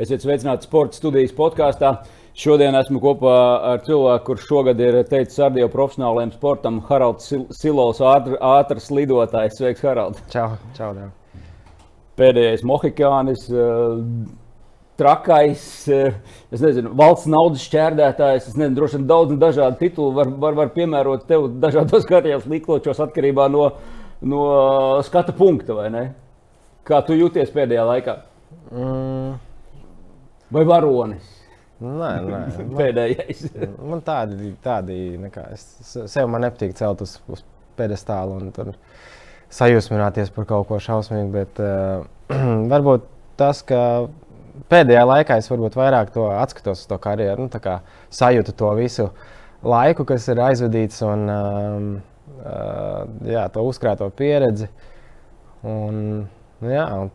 Esiet sveicināti sporta studijas podkāstā. Šodien esmu kopā ar cilvēku, kurš šogad ir teicis ar Dievu profesionālajiem sportam, Haralds Silovs, ātrs lidotājs. Sveiks, Harald! Čau, čau! Diev. Pēdējais Mohikānis, eh, trakais, eh, es nezinu, valsts naudas šķērdētājs. Es nezinu, droši vien daudz dažādu titulu var, var, var piemērot tev dažādos karjeras līkločos atkarībā no, no skata punkta? Kā tu jūties pēdējā laikā? Mm. Vai varonis? Nē, nē. Man, Pēdējais. man tādi, tādi nekā, es sev man nepatīk celt uz, uz pedestāla un tur sajūsmināties par kaut ko šausmīgu. Bet uh, varbūt tas, ka pēdējā laikā es varbūt vairāk to atskatos uz to karjeru, nu, sajūtu to visu laiku, kas ir aizvadīts un um, uh, jā, to uzkrāto pieredzi. Un, nu, jā, un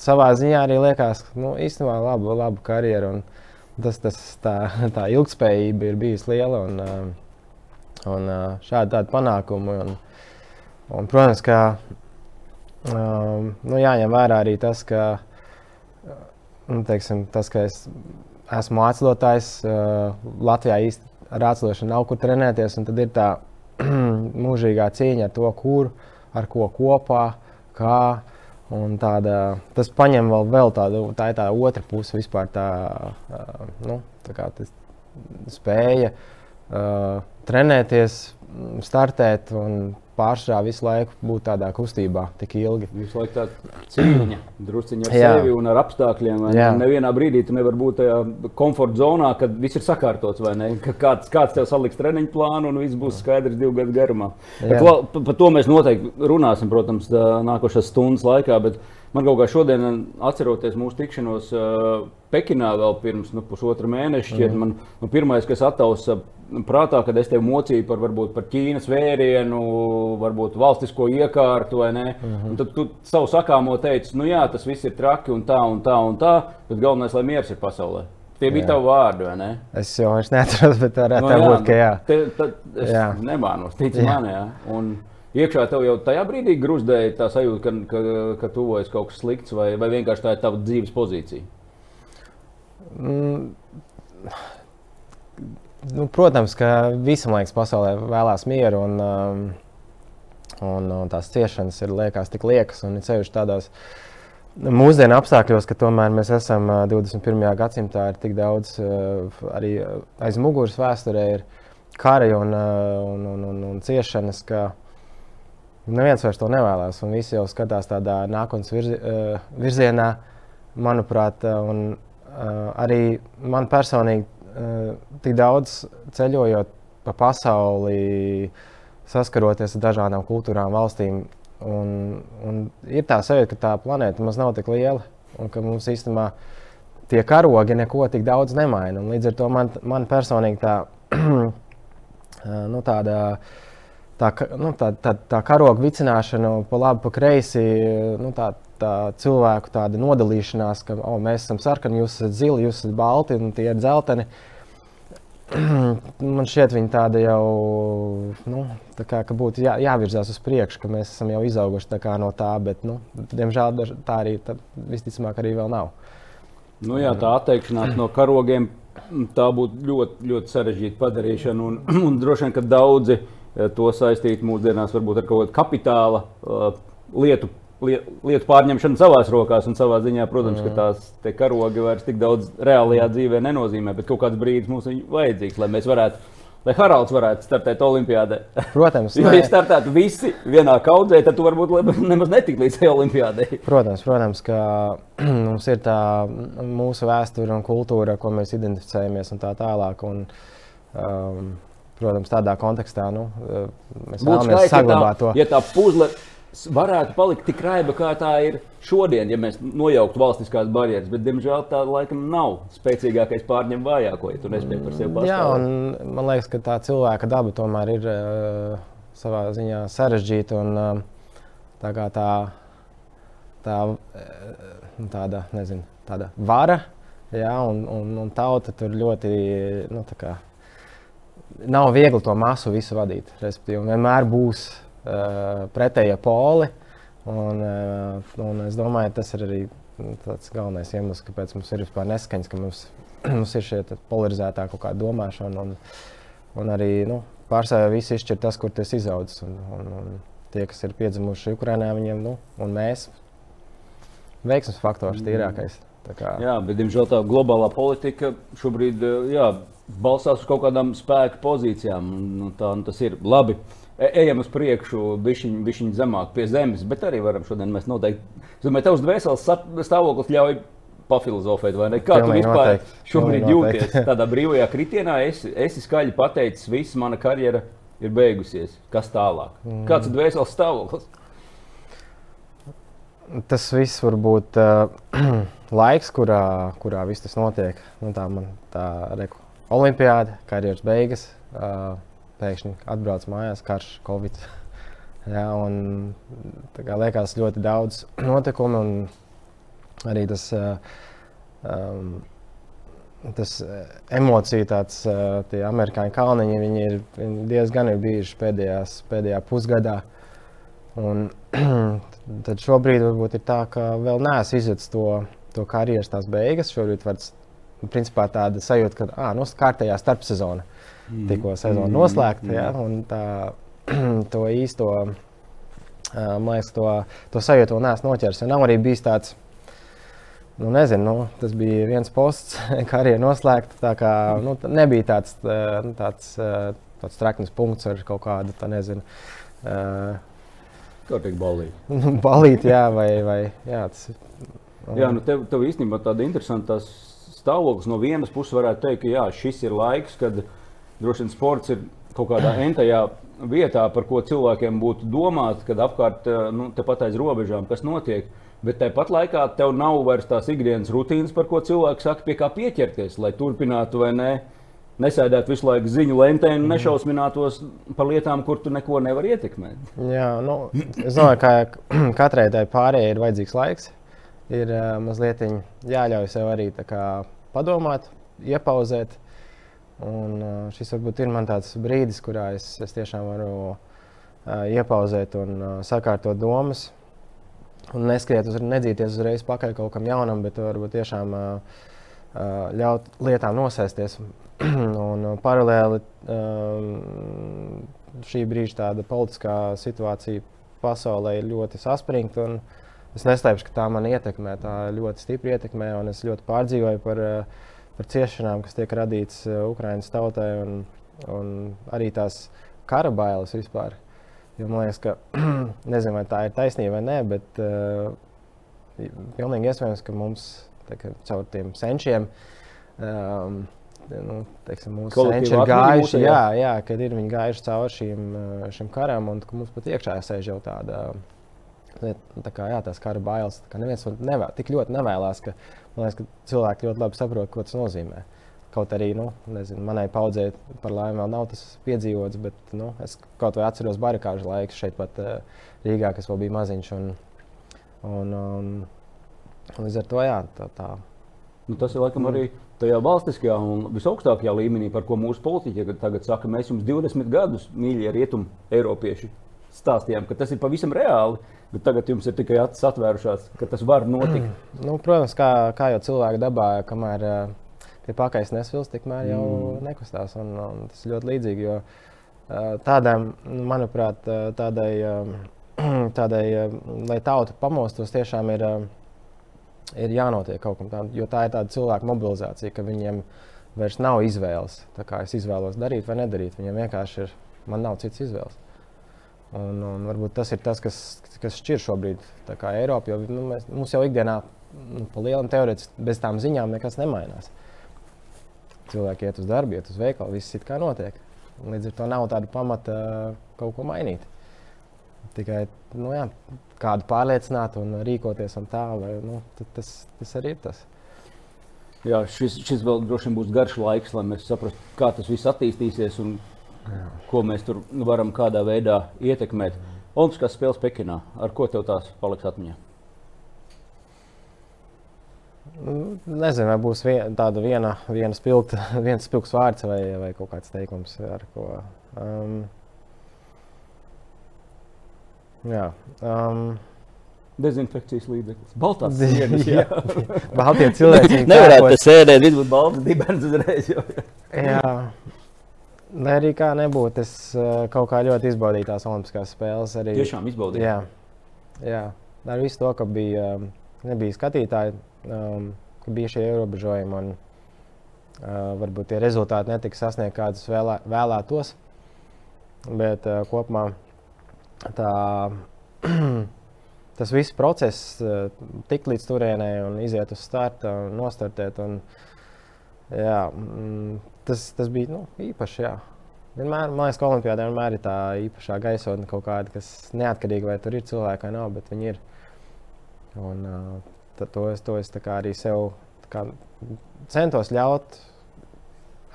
savā ziņā arī liekas, nu, īstenībā labu, labu karjeru. Tas, tas, tā, tā ilgspējība ir bijusi liela un, un šādi tādi panākumi. Un, un, protams, ka um, nu, jāņem vērā arī tas, ka, nu, teiksim, tas, ka es esmu mācītājs Latvijā īsti ar atcelošanu nav kur trenēties. Tad ir tā mūžīgā cīņa ar to, kur, ar ko kopā, kā. Un tāda, tas paņem vēl, vēl tādu, tā ir tā otra puse, vispār tā, nu, tā kā tas spēja uh, trenēties, startēt un pārsvarā visu laiku būt tādā kustībā tik ilgi. Visu laiku tāda cīņa, drusciņā ar Jā. sevi un ar apstākļiem. Nevienā brīdī tu nevari būt tajā komforta zonā, kad viss ir sakārtots, vai ne? Ka kāds, kāds tev saliks treniņu plānu un viss būs skaidrs divu gadu garumā. Par to mēs noteikti runāsim, protams, nākošās stundas laikā. Bet Man kaut kā šodien, atceroties mūsu tikšanos uh, Pekinā vēl pirms nu, pusotra mēneša, šķiet, mm. man nu, pirmais, kas attausa prātā, kad es tev mocīju par, varbūt, par Ķīnas vērienu, varbūt valstisko iekārtu, vai ne? Mm -hmm. Un tad tu savu sakāmo teici, nu jā, tas viss ir traki un tā un tā un tā, bet galvenais, lai miers ir pasaulē. Tie bija tavi vārdi, vai ne? Es jau neatceros, bet varētu no, būt, ka jā. Te, tad es jā. nemānos, tici man, jā. Un, iekšā tev jau tajā brīdī grūzdēja tā sajūta, ka, ka, ka tuvojas kaut kas slikts, vai, vai vienkārši tā ir tava dzīves pozīcija? Mm. Nu, protams, ka visam liekas, pasaulē vēlās mieru, un, um, un, un tās ciešanas ir liekas tik liekas. Un ceļš tādās mūsdienu apstākļos, ka tomēr mēs esam 21. Uh, gadsimtā, ir tik daudz uh, arī aiz muguras vēsturē, ir kari un, uh, un, un, un, un ciešanas. Ka, Neviens vairs to nevēlas, un visi jau skatās tādā nākotnes virzi, uh, virzienā, manuprāt, uh, un uh, arī man personīgi uh, tik daudz ceļojot pa pasauli, saskaroties ar dažādām kultūrām, valstīm. Un, un ir tā sajūta, ka tā planēta maz nav tik liela un ka mums īstenībā tie karogi neko tik daudz nemaina. Un līdz ar to man, man personīgi tā, nu, tāda tā, nu, tā, tā, tā karoga vicināšana pa labi, pa kreisi, nu, tā, tā cilvēku tāda nodalīšanās, ka oh, mēs esam sarkani, jūs esat zili, jūs esat balti un tie ir dzelteni. Man šķiet, viņi tāda jau nu, tā kā, būtu jā, jāvirzās uz priekšu, ka mēs esam jau izauguši tā no tā, bet, nu, diemžēl, tā arī tā, visticamāk arī vēl nav. Nu, jā, tā atteikšanās no karogiem tā būtu ļoti, ļoti sarežģīta padarīšana. Un, un droši vien, ka daudzi Eh, to saistīt mūsdienās varbūt ar kaut kādu kapitāla uh, lietu. Lietu pārņemšana savā rokās, un savā ziņā, protams, mm. ka tās karogi vairs tik daudz reālajā dzīvē nenozīmē. Bet kaut kāds brīdis mums ir vajadzīgs, lai mēs varētu lai Haralds varētu startēt Olimpijādē. Protams, jo, ja startētu visi vienā kaudzē, tad tu varbūt nemaz netiktu līdz Olimpijādē. Protams, protams, ka mums ir tā mūsu vēsture un kultūra, ko mēs identificējamies un tā tālāk. Un, um, protams, tādā kontekstā nu, eh, mēs vēlamies saglabāt to. Ja tā puzle varētu palikt tik raiba, kā tā ir šodien, ja mēs nojauktu valstiskās barjeras, bet, diemžēl, tā laikam nav spēcīgākais pārņem vājāko, ja tu nespēj par sevi pastāvēt. Jā, un man liekas, ka tā cilvēka daba tomēr ir uh, savā ziņā sarežģīta un uh, tā kā tā, tā uh, tāda, nezinu, tāda vara, jā, un, un, un tauta tur ļoti, nu, nav viegli to masu visu vadīt. Respektīvi, vienmēr būs uh, pretējie poli. Un, uh, un es domāju, tas ir arī tāds galvenais iemesls, kāpēc mums ir vispār neskaņas, ka mums, mums ir šie polarizētā kaut kāda domāšana. Un, un arī nu, pārsvarā viss izšķir tas, kur tas izaudzis. Un, un, un tie, kas ir piedzimuši Ukrajinā, viņiem nu, un mēs veiksmes faktors tīrākais. Jā, bet, diemžēl, tā globālā politika šobrīd jā, balstās uz kaut kādām spēka pozīcijām. Nu, tā, nu, tas ir labi. E, ejam uz priekšu, bišķiņ, zemāk pie zemes, bet arī varam šodien mēs noteikti. Es domāju, tavs dvēseles stāvoklis ļauj pafilozofēt, vai ne? Kā Pilnīgi tu vispār noteikti. šobrīd jūties tādā brīvajā kritienā? Es, esi skaļi pateicis, viss mana karjera ir beigusies. Kas tālāk? Mm. Kāds ir dvēseles stāvoklis? Tas viss var būt uh, laiks, kurā, kurā viss tas notiek. Nu, tā man tā reku. Olimpiāda, karjeras beigas, uh, pēkšņi atbrauc mājās, karš, covid. Jā, un, kā, liekas, ļoti daudz notikumu, un arī tas, uh, um, tas emociju, tāds, uh, amerikāņu kalniņi, viņi ir viņi diezgan ir bijuši pēdējās, pēdējā pusgadā. Un, tad šobrīd varbūt ir tā, ka vēl neesmu izjutis to, to karjeras beigas. Šobrīd var principā tāda sajūta, ka ah, nu, kārtējā starpsezona mm. tikko sezona mm. noslēgta. Mm. Ja, un tā, to īsto, man liekas, to, to sajūtu vēl neesmu noķēris. Nav arī bijis tāds, nu, nezinu, nu, tas bija viens posts, kā arī noslēgta. Tā kā nu, nebija tāds, nu, tāds, tāds traknis punkts ar kaut kādu, tā nezinu. Kā teikt, balīt. balīt, jā, vai, vai jā, tas ir. Jā, nu tev, tev īstenībā tāda interesanta stāvoklis. No vienas puses varētu teikt, ka jā, šis ir laiks, kad droši vien sports ir kaut kādā entajā vietā, par ko cilvēkiem būtu domāt, kad apkārt eh, nu, tepat aiz robežām kas notiek. Bet tāpat laikā tev nav vairs tās ikdienas rutīnas, par ko cilvēks saka, pie kā pieķerties, lai turpinātu vai nē. Nesēdēt visu laiku ziņu lentē un nešausminātos par lietām, kur tu neko nevari ietekmēt. Jā, nu, es domāju, ka katrai tai pārējai ir vajadzīgs laiks. Ir uh, mazliet jāļauj sev arī padomāt, iepauzēt, Un, šis varbūt ir man tāds brīdis, kurā es, es tiešām varu iepauzēt un sakārtot domas. Un neskriet uz, nedzīties uzreiz pakaļ kaut kam jaunam, bet varbūt tiešām ļaut lietām nosēsties. un paralēli šī brīža tāda politiskā situācija pasaulē ir ļoti saspringta. Es neslēpšu, ka tā man ietekmē, tā ļoti stipri ietekmē, un es ļoti pārdzīvoju par uh, par ciešanām, kas tiek radītas eh, Ukraiņas tautai un, un arī tās kara bailes vispār. Jo man liekas, ka nezinu, vai tā ir taisnība vai nē, bet uh, pilnīgi iespējams, ka mums kā, caur tiem senčiem. Um, nu, teiksim, mūsu senči ir gājuši, jā, jā, kad ir viņi gājuši cauri šīm, eh, šim karam, un mums pat iekšā sēž jau tāda, tā kā, jā, tās kara bailes. Tā kā neviens nevēl, tik ļoti nevēlas, ka liekas, ka cilvēki ļoti labi saprot, ko tas nozīmē. Kaut arī nu, nezinu, manai paudzei par laimi vēl nav tas piedzīvots, bet nu, es kaut vai atceros barikāžu laiku šeit, pat uh, Rīgā, kas vēl bija maziņš. Un, un, un, un līdz ar to jā, tā. tā. Nu, tas ir laikam arī tajā valstiskajā un visaugstākajā līmenī, par ko mūsu politiķi tagad saka, mēs jums 20 gadus, mīļie rietumu eiropieši, stāstījām, ka tas ir pavisam reāli. Bet tagad jums ir tikai acis atvērušās, ka tas var notikt. nu, protams, kā, kā jau cilvēka dabā, kamēr uh, pie pakais nesvils, tikmēr jau mm. nekustās. Un, un tas ir ļoti līdzīgi. Jo uh, tādām, manuprāt, tādai, uh, tādai uh, lai tauta pamostos, tiešām ir, ir jānotiek kaut kam tādam. Jo tā ir tāda cilvēka mobilizācija, ka viņiem vairs nav izvēles. Es izvēlos darīt vai nedarīt, viņiem vienkārši ir, man nav cits izvēles. Un, un varbūt tas ir tas, kas, kas šķir šobrīd Eiropu. Jo nu, mēs, mums jau ikdienā, nu, pa lielam teorētiski, bez tām ziņām nekas nemainās. Cilvēki iet uz darbu, iet uz veikalu, viss ir kā notiek. Līdz ar to nav tāda pamata kaut ko mainīt. Tikai nu, jā, kādu pārliecināt un rīkoties un tā, vai, nu, tas, tas arī ir tas. Jā, šis, šis vēl droši vien būs garš laiks, lai mēs saprastu, kā tas viss attīstīsies un ko mēs tur varam kādā veidā ietekmēt. Olimpiskās spēles Pekinā, ar ko tev tās paliks atmiņā? Nu, nezinu, vai būs vien, tāda viena, viena spilgta, viens spilgts vārds vai, vai kaut kāds teikums, ar ko. Um, jā, um, Dezinfekcijas līdzeklis. Baltās sienas. Jā, Baltie cilvēki. Nevarētu te sēdēt, viss būtu balts dibens uzreiz. Jau. jā. Lai arī kā nebūtu, es uh, kaut kā ļoti izbaudīju tās Olimpiskās spēles. Arī, Tiešām izbaudīju. Jā, jā. ar visu to, ka bija, um, nebija skatītāji, um, ka bija šie ierobežojumi un uh, varbūt tie rezultāti netika sasniegti, kādus vēlē, vēlētos. Bet uh, kopumā tā tas viss process, eh, tikt līdz turienei un iziet uz starta un nostartēt. Un, jā, mm, tas, tas bija nu, īpaši. Jā. Vienmēr, man liekas, ka Olimpijādē vienmēr ir tā īpašā gaisotne kaut kāda, kas neatkarīgi vai tur ir cilvēki vai nav, bet viņi ir. Un, uh, to es, to es arī sev kā, centos ļaut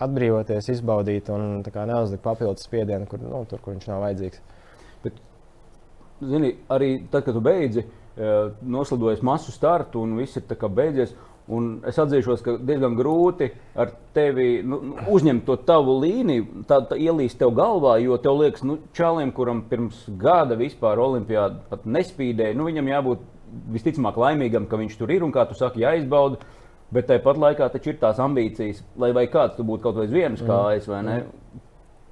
atbrīvoties, izbaudīt un neuzlikt papildus spiedienu, kur, nu, tur, kur viņš nav vajadzīgs zini, arī tad, kad tu beidzi, noslidojies masu startu un viss ir beidzies. Un es atzīšos, ka diezgan grūti ar tevi nu, nu, uzņemt to tavu līniju, tā, tā ielīst tev galvā, jo tev liekas, nu, čalim, kuram pirms gada vispār olimpiāda pat nespīdēja, nu, viņam jābūt visticamāk laimīgam, ka viņš tur ir un kā tu saki, jāizbauda. Bet tāpat laikā taču ir tās ambīcijas, lai vai kāds tu būtu kaut vai viens kājas, vai ne? Mm.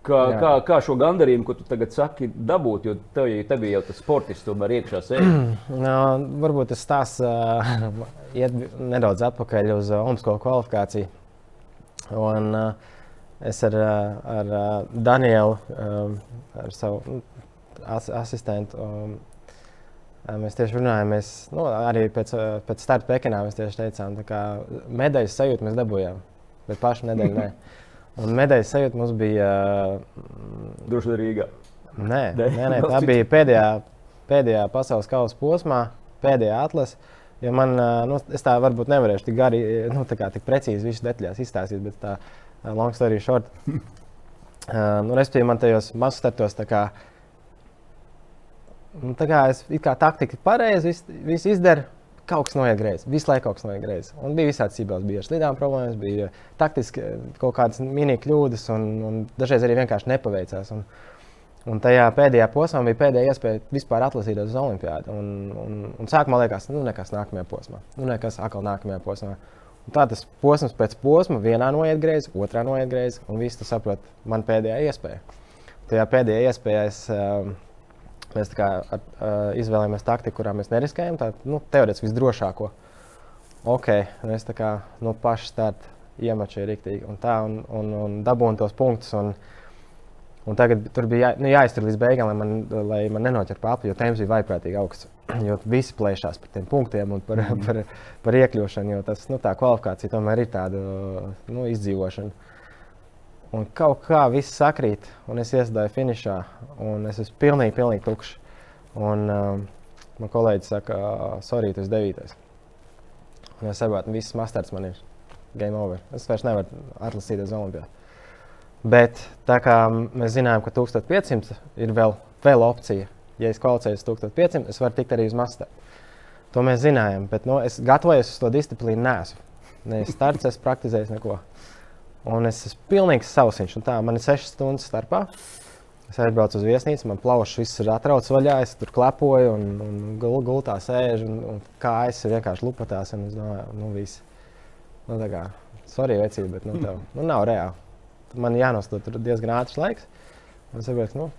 Kā, Jā. kā, kā šo gandarījumu, ko tu tagad saki, dabūt? Jo tev, tev jau tas sportists tomēr iekšā sēž. no, varbūt tas tās uh, iet nedaudz atpakaļ uz uh, Olimpisko kvalifikāciju. Un, uh, es ar, ar uh, Danielu, um, ar savu nu, as, asistentu, um, mēs tieši runājām. Mēs, nu, arī pēc, pēc starta Pekinā mēs tieši teicām, ka medaļas sajūtu mēs dabūjām, bet pašu nedēļu ne. Un medaļas sajūta mums bija. Mm, Droši vien Rīgā. Nē, nē, nē, tā bija pēdējā, pēdējā pasaules kausa posmā, pēdējā atlase. Jo man, nu, es tā varbūt nevarēšu tik gari, nu, tā kā tik precīzi visu detaļās izstāstīt, bet tā long story short. uh, nu, Respektīvi, man tajos mazstartos tā kā, nu, tā kā es kā taktika pareizi visu vis izdaru kaut kas noiet greizi. Visu laiku kaut kas noiet greizi. Un bija visādi sīkās, bija slidām problēmas, bija taktiski kaut kādas mini kļūdas, un, un dažreiz arī vienkārši nepaveicās. Un, un tajā pēdējā posmā bija pēdējā iespēja vispār atlasīties uz Olimpiādu. Un, un, un sākumā liekas, nu nekas nākamajā posmā, nu nekas atkal nākamajā posmā. Un tā tas posms pēc posma vienā noiet greizi, otrā noiet greizi, un viss tu saproti, man pēdējā iespēja. Tajā pēdējā iespējā es. Uh, Mēs kā, at, uh, izvēlējāmies taktiku, kurā mēs neriskējam. Tā nu, teorētiski visdrošāko. Ok, mēs tā kā no paša starta iemačēja rīktīgi un tā, un, un, un dabūjām tos punktus. Un, un tagad tur bija jā, nu, jāiztur līdz beigām, lai man, lai man nenoķertu apli, jo temps bija vaiprātīgi augsts. Jo visi plēšās par tiem punktiem un par, mm. par, par iekļūšanu, jo tas, nu, tā kvalifikācija tomēr ir tāda nu, izdzīvošana. Un kaut kā viss sakrīt, un es iestāju finišā, un es esmu pilnīgi, pilnīgi tukšs. Un um, man kolēģis saka, sorry, tas ir devītais. Un es saprotu, viss masters man ir game over. Es vairs nevaru atlasīties Olimpijā. Bet tā kā mēs zinām, ka 1500 ir vēl, vēl opcija, ja es kvalificējos 1500, es varu tikt arī uz masteru. To mēs zinājām, bet nu, es gatavojos uz to disciplīnu. Nē, ne starts, es praktizēju neko. Un es esmu pilnīgi sausiņš. Tā, man ir sešas stundas starpā. Es aizbraucu uz viesnīcu, man plaušas viss ir atrauts vaļā. Es tur klepoju un, un gul, gultā sēžu. Un, un kā es vienkārši lupatās. Un es domāju, nu viss. Nu, tā kā, sorry, vecība, bet nu, tev, nu, nav reāli. Man jānostāda tur diezgan ātrs laiks. Un es saprotu, nu,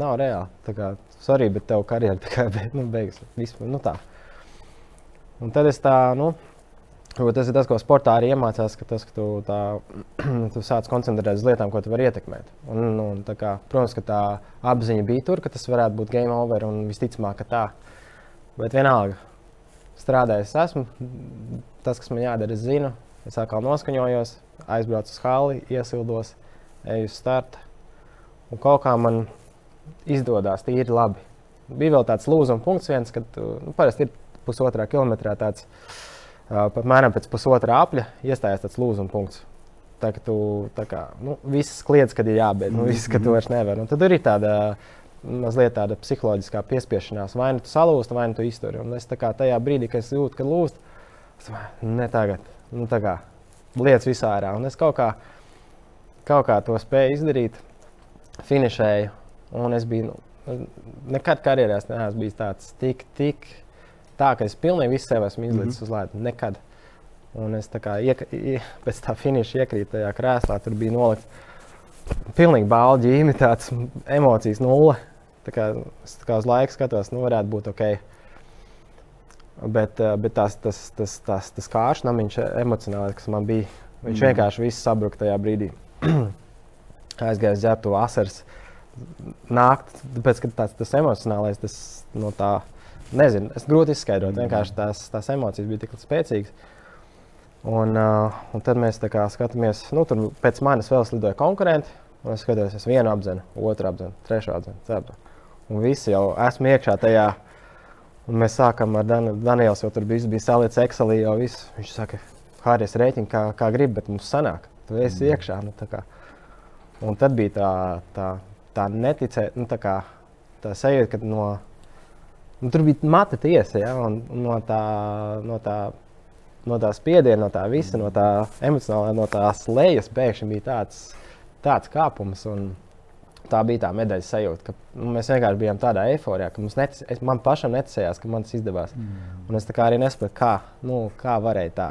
nav reāli. Tā kā, sorry, bet tev karjeras tā kā bet, nu, beigas. Vispār, nu, tā. Un tad es tā, nu, Tas ir tas, ko sportā arī iemācās, ka, tas, ka tu, tā, tu sāc koncentrēties uz lietām, ko tu vari ietekmēt. Un, un, kā, protams, ka tā apziņa bija tur, ka tas varētu būt game over un visticamāk, ka tā. Bet vienalga, strādājot, esmu. Tas, kas man jādara, es zinu. Es atkal noskaņojos, aizbraucu uz hali, iesildos, eju uz startu. Un kaut kā man izdodas tīri labi. Bija vēl tāds lūzuma punkts, viens, kad nu, parasti ir pusotrā kilometrā tāds apmēram pēc pusotra apļa iestājās tāds lūzuma punkts. Tā kā tu tā kā, nu, viss kliedz, kad ir jābeidz, nu, viss, ka tu vairs nevari. Un tad ir tāda mazliet tāda psiholoģiskā piespiešanās. Vai nu tu salūsti, vai nu tu izturi. Un es tajā brīdī, kad es jūtu, ka lūst, es domāju, ne tagad. Nu, tā kā lietas visā ārā. Un es kaut kā, kaut kā to spēju izdarīt, finišēju. Un es biju, nu, nekad karjerā neesmu bijis tāds tik, tik tā, ka es pilnīgi visu sev esmu izlicis mm -hmm. uz ledus. Nekad. Un es tā kā iek, ie, pēc tā finīša iekrītu tajā krēslā, tur bija nolikts pilnīgi balda ģīmi, tāds emocijas nulle. Tā kā, es tā kā uz laiku skatos, nu, varētu būt ok. Bet, eh, bet tas, tas, tas, tas, tas kāršnamiņš emocionāli, kas man bija, viņš mm. vienkārši viss sabruka tajā brīdī. Aizgāju uz ģērbtu asaras. Nākt, tāpēc, ka tāds, tas emocionālais, tas no tā, nezinu, es grūti izskaidrot. Mm. Vienkārši tās, tās emocijas bija tik spēcīgas. Un, uh, un tad mēs skatāmies, nu, tur pēc manis vēl slidoja konkurenti. Es skatos, es vienu apzinu, otru apzinu, trešo apzinu, ceturto. Un visi jau esmu iekšā tajā. Un mēs sākam ar Dan Danielu, jau tur bija, bija salicis Excelī, jau viss. Viņš saka, Hāries rēķini, kā, kā gribi, bet mums sanāk. Tu esi mm. iekšā. Nu, un tad bija tā, tā, tā neticēta, nu, tā, kā, tā sajūta, ka no, nu, tur bija mata tiesa, ja, un, un no tā. No tā no tā spiediena, no tā visa, no tā emocionālā, no tās lejas pēkšņi bija tāds, tāds kāpums. Tā bija tā medaļas sajūta, ka nu, mēs vienkārši bijām tādā eifórijā, ka netic, es, man pašam neticējās, ka man tas izdevās. Mm. Un es arī nesaprotu, kā, nu, kā varēja tā.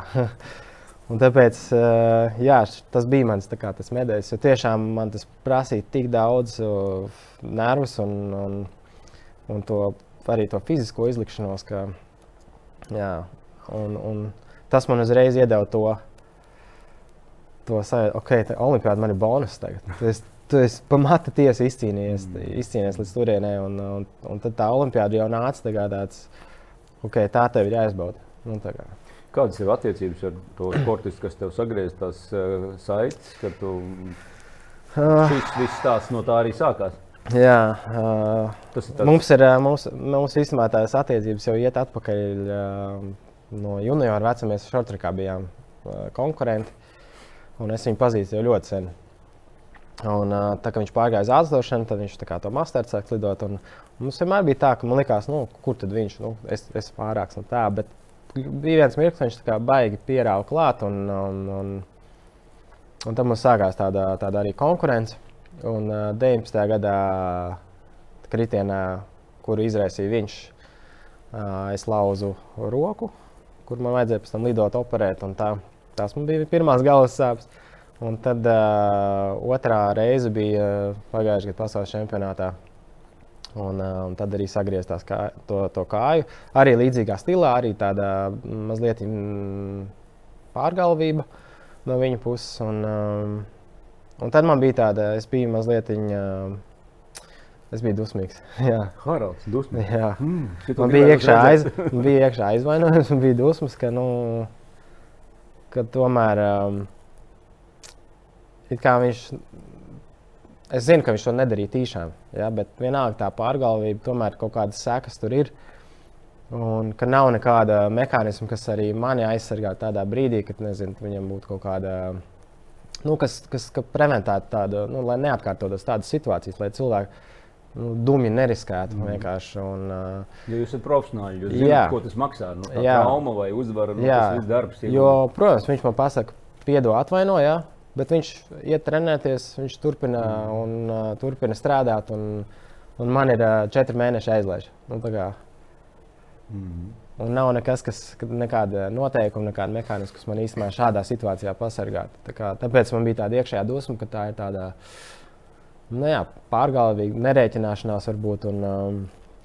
un tāpēc uh, jā, tas bija mans kā, tas medaļas, jo tiešām man tas prasīja tik daudz nervus un, un, un to, arī to fizisko izlikšanos. Ka, jā, un, un, tas man uzreiz iedeva to, to sajūtu, ok, tā olimpiāda man ir bonus tagad. Es, tu esi pamata tiesa izcīnījies, mm. izcīnījies līdz turienei, un, un, un tad tā olimpiāda jau nāca tā tāds, ok, tā tev ir jāizbauda. Nu, Kādas ir attiecības ar to sportistu, kas tev sagriez tās uh, saites, kad tu ah. šis viss tās no tā arī sākās? Jā, uh, tas ir tas. Mums ir, mums, mums īstenībā tās attiecības jau iet atpakaļ. Uh, no junioru vecuma mēs šortrikā bijām uh, konkurenti. Es viņu pazīstu jau ļoti sen. Un, tā kā viņš pārgāja uz atdošanu, tad viņš to masteru sāk lidot. Mums vienmēr bija tā, ka man liekas, nu, kur tad viņš ir. Nu, es es pārāks no tā, bet bija viens mirklis, viņš kā baigi pierāva klāt. Un, un, un, un tad mums sākās tāda, tāda arī konkurence. Un uh, 19. gadā kritienā, kuru izraisīja viņš, es lauzu roku kur man vajadzēja pēc tam lidot, operēt. Tā, tās man bija pirmās galvas sāpes. Un tad uh, otrā reize bija uh, pagājušajā gadā pasaules čempionātā. Un, uh, un tad arī sagrieztās kā, to, to kāju. Arī līdzīgā stilā, arī tāda mazliet mm, pārgalvība no viņa puses. Un, um, un tad man bija tāda, es biju mazliet. Uh, Es biju dusmīgs. Jā, Haralds, dusmīgs. Jā. Mm, man bija iekšā, aiz, bija iekšā aizvainojums, un bija dusmas, ka, nu, ka tomēr um, viņš. Es zinu, ka viņš to nedarīja tīšām, ja, bet vienalga tā pārgalvība, tomēr kaut kādas sekas tur ir. Un ka nav nekāda mehānisma, kas arī mani aizsargā tādā brīdī, kad nezinu, viņam būtu kaut kāda, nu, kas, kas preventētu tādu, nu, lai neatkārtotos tādas situācijas, lai cilvēki nu, dumji neriskētu. Mm. Vienkārši, un, uh, ja jūs esat profesionāli, jūs zināt, ko tas maksā. Nu, jā, trauma vai uzvara, nu, jā. tas viss darbs. Jo, protams, viņš man pasaka, piedod, atvaino, jā, bet viņš iet trenēties, viņš turpina, un, uh, turpina strādāt, un, un man ir uh, četri mēneši aizlaiž. Nu, mm. Un nav nekas, kas, nekāda noteikuma, nekāda mehānisma, kas man īstenībā šādā situācijā pasargātu. Tā kā, tāpēc man bija tāda iekšējā dusma, ka tā ir tāda nu, jā, pārgalvīga nerēķināšanās varbūt. Un, um,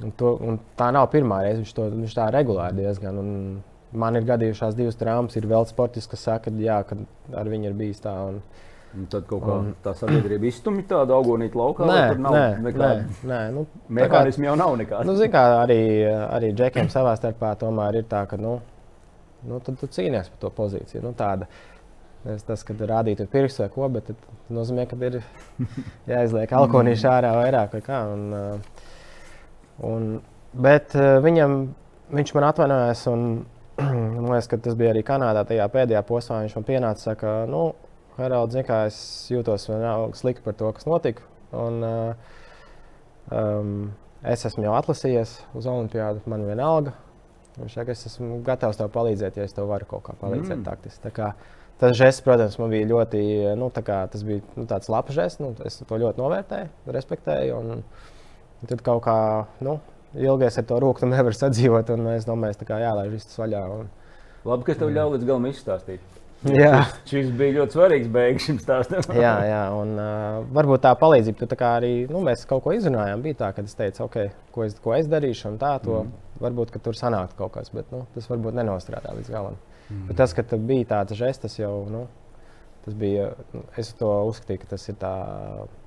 un to, un tā nav pirmā reize, viņš, to, viņš tā regulāri diezgan. Un man ir gadījušās divas traumas, ir vēl sportisti, kas saka, jā, ka ar viņu ir bijis tā. Un, Un tad kaut kā un, tā sabiedrība iztumj tādu augonītu laukā. Nē, nav nē, nekāda, nē, nē. Nu, mehānismi jau nav nekāda. Nu, kā, arī, arī džekiem savā starpā tomēr ir tā, ka nu, nu, tu cīnies par to pozīciju. Nu, tāda, Nevis tas, ka rādītu pirkstu vai ko, bet tas nozīmē, ka ir jāizliek alkoholīši ārā vairāk vai kā. Un, un, bet uh, viņam, viņš man atvainojās, un man liekas, ka tas bija arī Kanādā. Tajā pēdējā posmā viņš man pienāca un saka, nu, Heralds, kā es jūtos slikti par to, kas notika. Un, uh, um, es esmu jau atlasījies uz Olimpiādu, man vienalga. Viņš saka, es esmu gatavs tev palīdzēt, ja es tev varu kaut kā palīdzēt. Mm. Taktiski. Tas žests, protams, man bija ļoti, nu, kā, tas bija nu, tāds labs žests. Nu, es to ļoti novērtēju, respektēju. Un, tad kaut kā, nu, ilgais ar to roku nevar sadzīvot. Es domāju, ka jālaiž viss vaļā. Un... Labi, ka tev ļauju līdz galam izstāstīt. Jā. Šis, bija ļoti svarīgs beigas šim stāstam. jā, jā, un uh, varbūt tā palīdzība, tu tā kā arī nu, mēs kaut ko izrunājām. Bija tā, ka es teicu, ok, ko es, ko es darīšu, un tā, to mm. varbūt tur sanāktu kaut kas, bet nu, tas varbūt nenostrādā līdz galam. Mm. Bet tas, ka bija tāds žests, tas jau. Nu, Tas bija. Es to uzskatīju, ka tas ir tā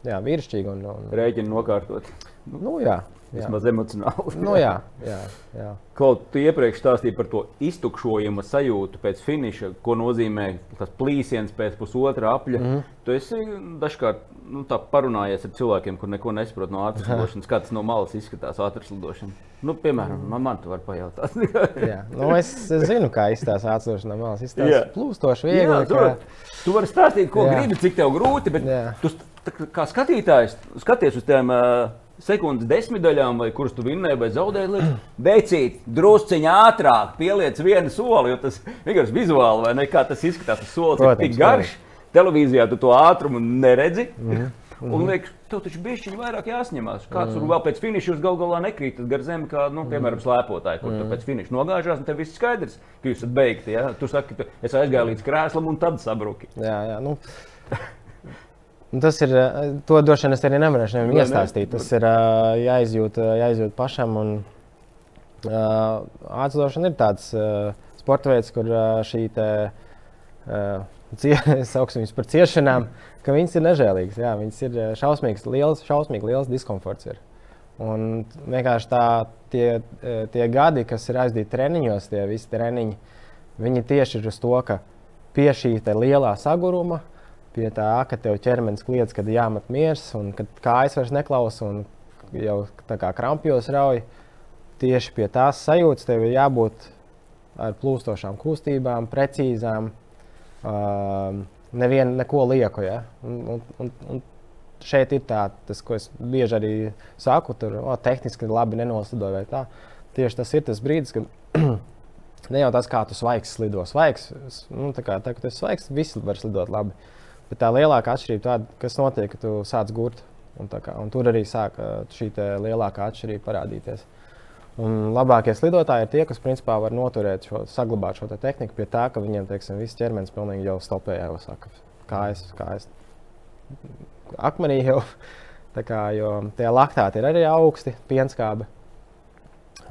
jā, vīrišķīgi. Un, un... Rēķini nokārtot. Nu, jā, Vismaz emocionāli. nu, jā, jā, jā. Kaut kā iepriekš stāstīja par to iztukšojuma sajūtu pēc finiša, ko nozīmē tas plīsiens pēc pusotra apļa. Mm -hmm. Tu esi dažkārt nu, parunājies ar cilvēkiem, kur neko nesaprot no ātras lidošanas. Kā tas no malas izskatās ātras lidošana? Nu, piemēram, man, man tu vari pajautāt. jā, nu, es, es zinu, kā izskatās ātras lidošana no malas. Izskatās plūstoši, viegli. Jā, tu, kā... tu vari stāstīt, ko jā. gribi, cik tev grūti, bet jā. tu kā skatītājs skaties uz tiem. Uh, sekundes desmitdaļām, vai kuras tu vinnēji vai zaudēji, veicīt drusciņā ātrāk, pieliec vienu soli, jo tas vienkārši vizuāli, vai ne, kā tas izskatās, tas solis Protams, ir tik garš. Televīzijā tu to ātrumu neredzi. Mm -hmm. Un liekas, tev taču bija vairāk jāsņemās. Kāds tur mm. vēl pēc finiša gal galā nekrīt gar zemi, kā, nu, piemēram, mm. slēpotāji, kur mm. pēc finiša nogāžās, un tev viss skaidrs, ka jūs esat beigti. Ja? Tu saki, ka es aizgāju līdz krēslam un tad sabruki. Jā, jā. Nu. Tas ir. Eh, to vien es arī nevarēšu nevienam iestāstīt. Tas ir uh, jāizjūt, saizjūt pašam. Un, uh, Atzošana ir tāds uh, sporta veids, kur uh, šī te, uh, sauksim par ciešanām, ka viņas ir nežēlīgas. Jā, viņas ir šausmīgas, liels, šausmīgi liels diskomforts. Ir. Un vienkārši tā, tie, tie gadi, kas ir aizdīti treniņos, tie visi treniņi, viņi tieši ir uz to, ka pie šī lielā saguruma pie tā, ka tev ķermenis kliedz, kad jāmet miers, un kad kājas vairs neklausa un jau tā kā krampjos rauj. Tieši pie tās sajūtas tev ir jābūt ar plūstošām kustībām, precīzām, uh, nevienu neko lieku. Ja? Un, un, un, šeit ir tā, tas, ko es bieži arī saku, tur oh, tehniski labi nenoslidoju. Tieši tas ir tas brīdis, kad ne jau tas, kā tu svaigs slido. Svaigs, nu, tā kā tā, tu esi svaigs, visi var slidot labi. Bet tā lielākā atšķirība tāda, kas notiek, kad tu sāc gurt. Un kā, un tur arī sāk šī lielākā atšķirība parādīties. Un labākie slidotāji ir tie, kas principā var noturēt šo, saglabāt šo te tehniku pie tā, ka viņiem teiksim, viss ķermenis pilnīgi jau stopē, jau saka, kājas, kājas akmenī jau. Tā kā, jo tie laktāti ir arī augsti, pienskābi.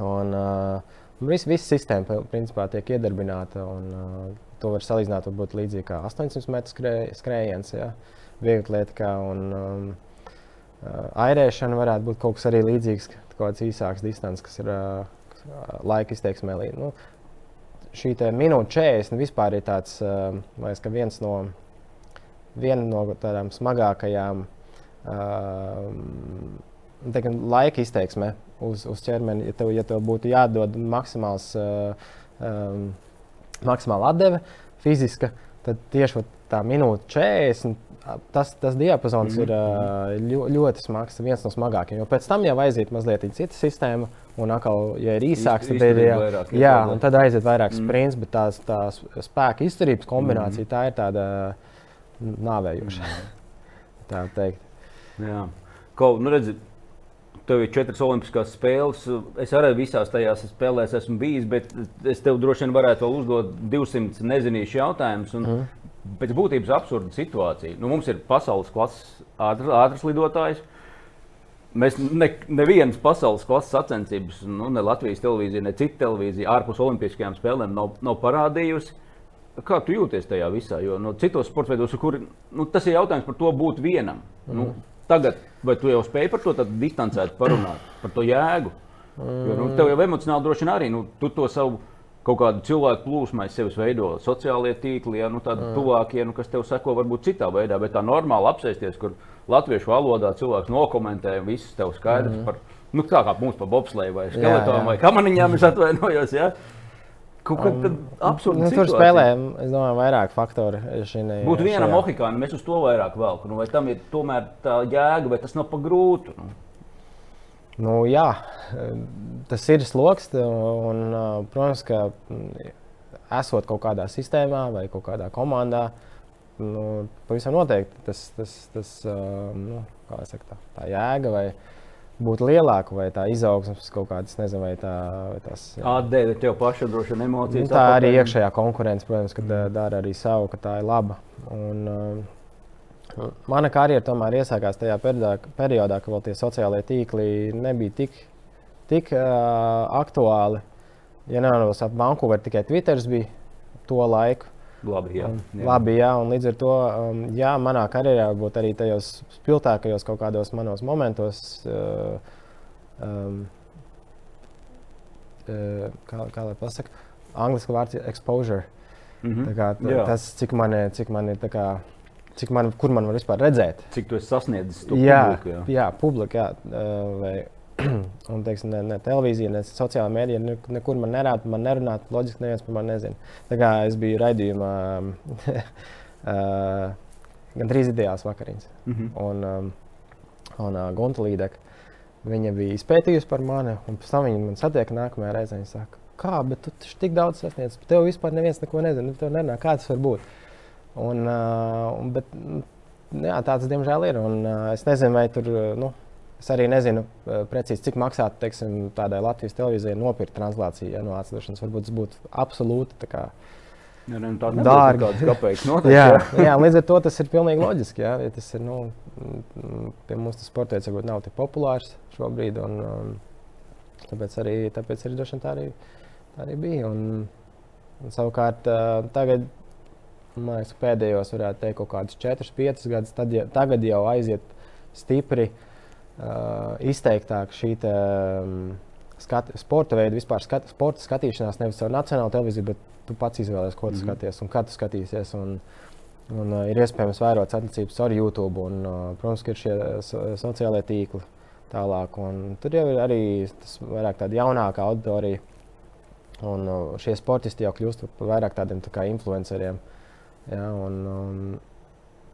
Un uh, viss vis sistēma principā tiek iedarbināta. Un, uh, to var salīdzināt varbūt līdzīgi kā 800 metru skrē, skrējiens, ja? vieglatlētikā. Un um, airēšana varētu būt kaut kas arī līdzīgs, kāds īsāks distance, kas ir uh, laika izteiksmē. Nu, šī minūte 40 vispār ir tāds, uh, liekas, viens no, viena no tādām smagākajām uh, teikam, laika izteiksmē uz, uz ķermeni. Ja tev, ja tev būtu jādod maksimāls uh, um, maksimāla atdeve fiziska, tad tieši tā minūte 40. Tas, tas diapazons mm -hmm. ir ļo, ļoti smags, viens no smagākajiem. Jo pēc tam jau aiziet mazliet cita sistēma, un atkal, ja ir īsāks, tad ir jā, jā, un tad aiziet vairāk mm. sprints, bet tās, tās spēka izturības kombinācija mm. tā ir tāda nāvējoša. Mm. tā teikt. Jā. Kaut, nu redzi, Tev ir četras olimpiskās spēles. Es arī visās tajās spēlēs esmu bijis, bet es tev droši vien varētu uzdot 200 nezinīšu jautājumus. Mm. Pēc būtības absurda situācija. Nu, mums ir pasaules klases ātrs, ātrs lidotājs. Mēs ne, nevienas pasaules klases sacensības, nu, ne Latvijas televīzija, ne cita televīzija ārpus Olimpiskajām spēlēm nav, nav parādījusi. Kā tu jūties tajā visā? Jo no citos sporta veidos, kur nu, tas ir jautājums par to būt vienam. Mm. Nu, Tagad, vai tu jau spēj par to distancēt, parunāt par to jēgu? Jo, nu, tev jau emocionāli droši vien arī nu, tu to savu kaut kādu cilvēku plūsmu aiz sevis veido sociālie tīkli, ja, nu, tādi mm. tuvākie, nu, kas tev seko varbūt citā veidā, bet tā normāli apsēsties, kur latviešu valodā cilvēks nokomentē, viss tev skaidrs mm. par, nu, tā kā mums par bobsleju vai skeletonu vai kamaniņām, es atvainojos. Ja? Kaut kā tāda absurda. Nu, tur spēlē, es domāju, vairāk faktori. Šinai, Būtu viena mohikāna, mēs uz to vairāk velku. Nu, vai tam ir tomēr tā jēga, vai tas nav pa grūtu? Nu? Nu, jā, tas ir sloks. Un, protams, ka esot kaut kādā sistēmā vai kaut kādā komandā, nu, pavisam noteikti tas, tas, tas nu, saka, tā, tā jēga vai būtu lielāka, vai tā izaugsmes kaut kādas, nezinu, vai, tā, vai tās. Atdeve tev pašu droši vien emocijas. Nu, tā apakaļ. arī iekšējā konkurence, protams, ka mm. dara arī savu, ka tā ir laba. Un, uh, mana karjera tomēr iesākās tajā periodā, periodā kad vēl tie sociālie tīkli nebija tik, tik uh, aktuāli. Ja nevaros ap Vankūveru, tikai Twitter bija to laiku. Labi, jā. jā. Labi, jā, un līdz ar to, um, jā, manā karjerā varbūt arī tajos spilgtākajos kaut kādos manos momentos, uh, um, uh, kā, kā lai pasakā, angļuiski vārds ir exposure. Mm -hmm. kā, jā. tas, cik man, cik man ir, kā, cik man, kur man var vispār redzēt. Cik tu esi sasniedzis to jā, publiku? Jā, jā publiku, jā. Uh, vai, un teiksim, ne, ne televīzija, ne sociālā mēdīja, ne, nekur man nerāda, man nerunā. Loģiski, neviens par mani nezina. Tā kā es biju raidījumā, uh, gan trīs ideāls vakariņas. Mm -hmm. Un, um, un uh, Gunta Līdeka, viņa bija izpētījusi par mani, un pēc tam viņa man satiek nākamajā reizē. Viņa saka, kā, bet tu tik daudz sasniedz, bet tev vispār neviens neko nezina, tev nerunā, kā tas var būt. Un, uh, bet, jā, tāds diemžēl ir. Un, uh, es nezinu, vai tur. Nu, Es arī nezinu uh, precīzi, cik maksātu teiksim, tādai Latvijas televīzijai nopirkt translāciju ja, no atsevišķas. Varbūt tas būtu absolūti kā, ja, ne, nu, dārgi. Kāpēc? Noteikti, jā, jā, līdz ar to tas ir pilnīgi loģiski. Ja, ja tas ir, nu, pie mums tas sports varbūt nav tik populārs šobrīd. Un, um, tāpēc arī, tāpēc arī, tā arī, tā arī bija. Un, un savukārt uh, tagad. Man liekas, pēdējos varētu teikt, kaut kādus 4, 5 gadus. Tad, ja, tagad jau aiziet stipri izteiktāk šī te, um, skati, sporta veida, vispār skat, sporta skatīšanās nevis caur nacionālo televīziju, bet tu pats izvēlējies, ko tu mm -hmm. skaties un kad tu skatīsies. Un, un, uh, ir iespējams vērot attīstības ar YouTube, un, uh, protams, ir šie so, sociālie tīkli tālāk. Un tur jau ir arī vairāk tāda jaunāka auditorija. Un uh, šie sportisti jau kļūst par vairāk tādiem tā influenceriem. Ja, un, un,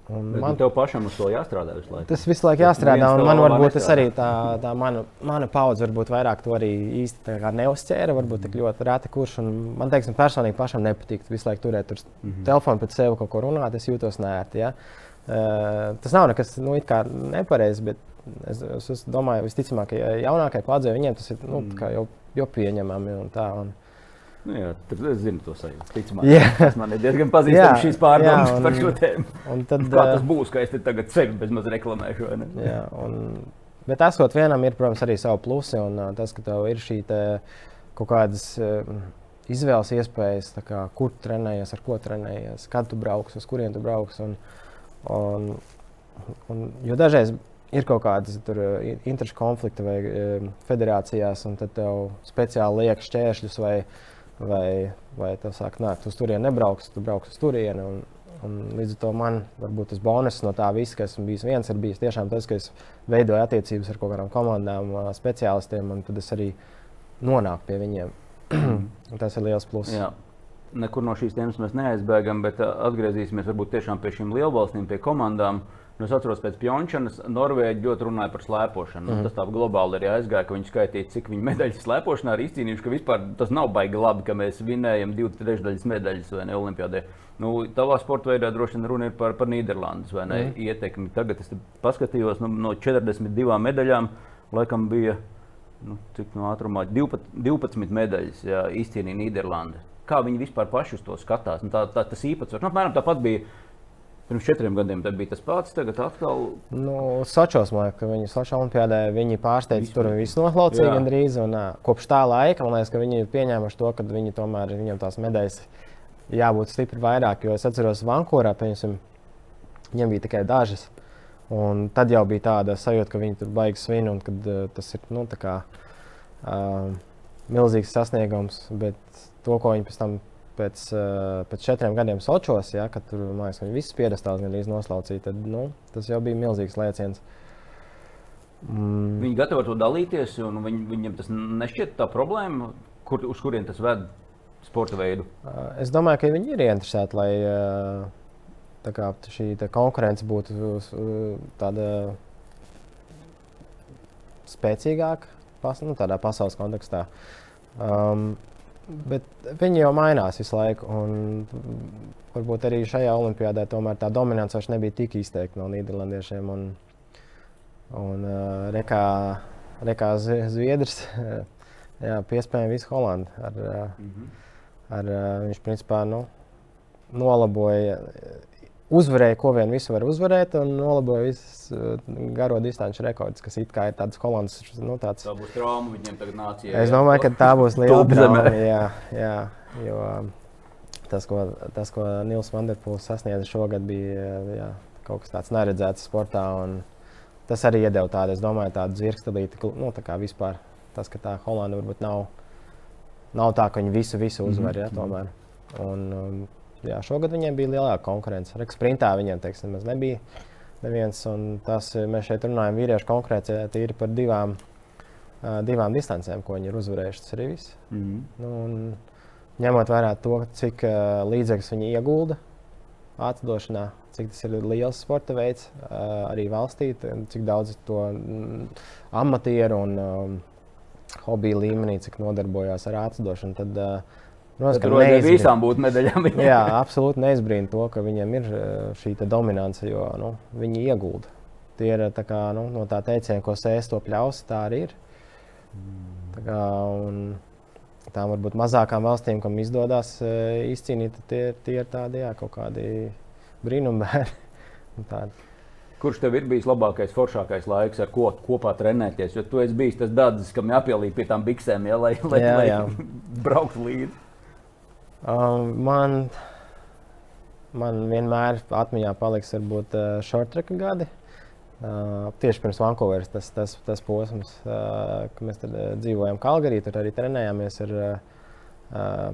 Un Bet man tev pašam uz to jāstrādā visu laiku. Tas visu laiku jāstrādā, un man varbūt tas arī tā, tā mana, mana paudze varbūt vairāk to arī īsti neuzķēra. Varbūt tik ļoti reti kurš. Man teiksim, personīgi pašam nepatīk visu laiku turēt tur mm -hmm. telefonu pret sevi kaut ko runāt. Es jūtos nērti. Ja? Uh, tas nav nekas nu, nepareizs, bet es, es domāju, visticamāk, ka jaunākajai paudzei viņiem tas ir nu, mm. jau, jau pieņemami. Un tā, un, Nu, jā, tad es zinu to sajūtu. Ticamāk, tas man ir diezgan pazīstams šīs pārdomas jā, un, par šo tēmu. Tad, kā tas būs, ka es te tagad sevi bezmaz reklamēšu? Jā, un, bet esot vienam, ir, protams, arī savi plusi. Un tas, ka tev ir šī te, kaut kādas izvēles iespējas, kā, kur trenējies, ar ko trenējies, kad tu brauks, uz kurien tu brauks. Un, un, un, jo dažreiz ir kaut kādas interešu konflikti vai federācijās, un tad tev speciāli liek šķēršļus vai vai, vai tev nē, tu uz turieni nebrauks, tu brauks uz turieni. Un, un līdz ar to man varbūt tas bonus no tā visa, kas esmu bijis viens, ir bijis tiešām tas, ka es veidoju attiecības ar kaut kādām komandām, speciālistiem, un tad es arī nonāku pie viņiem. tas ir liels pluss. Jā. Nekur no šīs tēmas mēs neaizbēgam, bet atgriezīsimies varbūt tiešām pie šīm lielvalstīm, pie komandām. Uh, Nu, es atceros, pēc Pjončānas Norvēģi ļoti runāja par slēpošanu. Mm. Tas tā globāli arī aizgāja, ka viņi skaitīja, cik viņi medaļas slēpošanā ir izcīnījuši. Ka vispār tas nav baigi labi, ka mēs vinējam divas trešdaļas medaļas vai ne Olimpijādē. Nu, tavā sporta veidā droši vien runa ir par, par Nīderlandes ne mm ietekmi. Tagad es paskatījos nu, no 42 medaļām, laikam bija nu, cik no ātrumā 12, 12 medaļas jā, izcīnīja Nīderlanda. Kā viņi vispār paši uz to skatās? Nu, tā, tā, tas īpatsvars, nu, apmēram tāpat bija Pirms četriem gadiem bija tas pats, tagad atkal. Nu, liekas, ka viņi Sočā olimpiādē viņi pārsteidz tur visu noslaucīja gandrīz. Un, uh, kopš tā laika man liekas, ka viņi ir pieņēmuši to, ka viņi tomēr viņiem tās medaļas jābūt stipri vairāk. Jo es atceros, Vankūrā viņiem bija tikai dažas. Un tad jau bija tāda sajūta, ka viņi tur baigs svin un kad uh, tas ir nu, kā, uh, milzīgs sasniegums. Bet to, ko viņi pēc tam pēc, uh, pēc četriem gadiem Sochos, ja, kad tur liekas, viņi visas piedestāls gan īsti noslaucīja, tad nu, tas jau bija milzīgs lēciens. Mm. Viņi gatavi ar to dalīties, un viņ, viņiem tas nešķiet tā problēma, kur, uz kurien tas ved sporta veidu. Uh, es domāju, ka viņi ir ieinteresēti, lai uh, kā, šī konkurence būtu tāda spēcīgāka pas, nu, pasaules kontekstā. Um, Bet viņi jau mainās visu laiku. Varbūt arī šajā olimpiādē tomēr tā dominance vairs nebija tik izteikta no Nīderlandiešiem. Un, un uh, rekā Rekā Zviedrs, jā, piespēja visu Holandu. Ar, mm -hmm. ar, viņš principā nu, nolaboja, uzvarēja, ko vien visu var uzvarēt, un nolaboja visas garo distanču rekordus, kas it kā ir tāds Holandas. Nu, tāds... Tā būs trauma viņiem tagad nācijā. Es domāju, ka tā būs liela trauma. Jā, jā, jo tas, ko, tas, ko Nils Vanderpūls sasniedza šogad, bija jā, kaut kas tāds neredzēts sportā. Un, tas arī iedeva tādu, es domāju, tādu zirgstelīti, nu, tā kā vispār tas, ka tā Holanda varbūt nav, nav tā, ka viņi visu, visu uzvar, mm -hmm. ja, tomēr. Un, um, jā, šogad viņiem bija lielāka konkurence. Sprintā viņiem, teiksim, nemaz nebija neviens, tas mēs šeit runājam vīriešu konkurence tīri par divām, uh, divām distancēm, ko viņi ir uzvarējuši, tas arī viss. Mm -hmm. nu, ņemot vērā to, cik līdzekļus viņi iegulda atdošanā, cik tas ir liels sporta veids arī valstī, cik daudz to mm, amatieru un um, hobiju līmenī, cik nodarbojās ar atdošanu. Tad, uh, Protams, ka neizbrīn... visām būtu medaļām. jā, absolūti neizbrīna to, ka viņiem ir šī dominance, jo nu, viņi iegulda. Tie ir tā kā, nu, no tā teiciena, ko sēž to pļaus, tā arī ir. Tā kā, tām varbūt mazākām valstīm, kam izdodas izcīnīt, tie, tie ir tādi jā, kaut kādi brīnumbērni. Kurš tev ir bijis labākais, foršākais laiks, ar ko kopā trenēties? Jo tu esi bijis tas dārdzis, kam jāpielīp pie tām biksēm, ja, lai, lai, jā, lai jā. brauktu līdzi. Man, man vienmēr atmiņā paliks varbūt short track gadi. Uh, tieši pirms Vankūveras tas, tas, tas posms, uh, kad mēs uh, dzīvojam Kalgarī, tur arī trenējāmies. Ar, uh, Uh,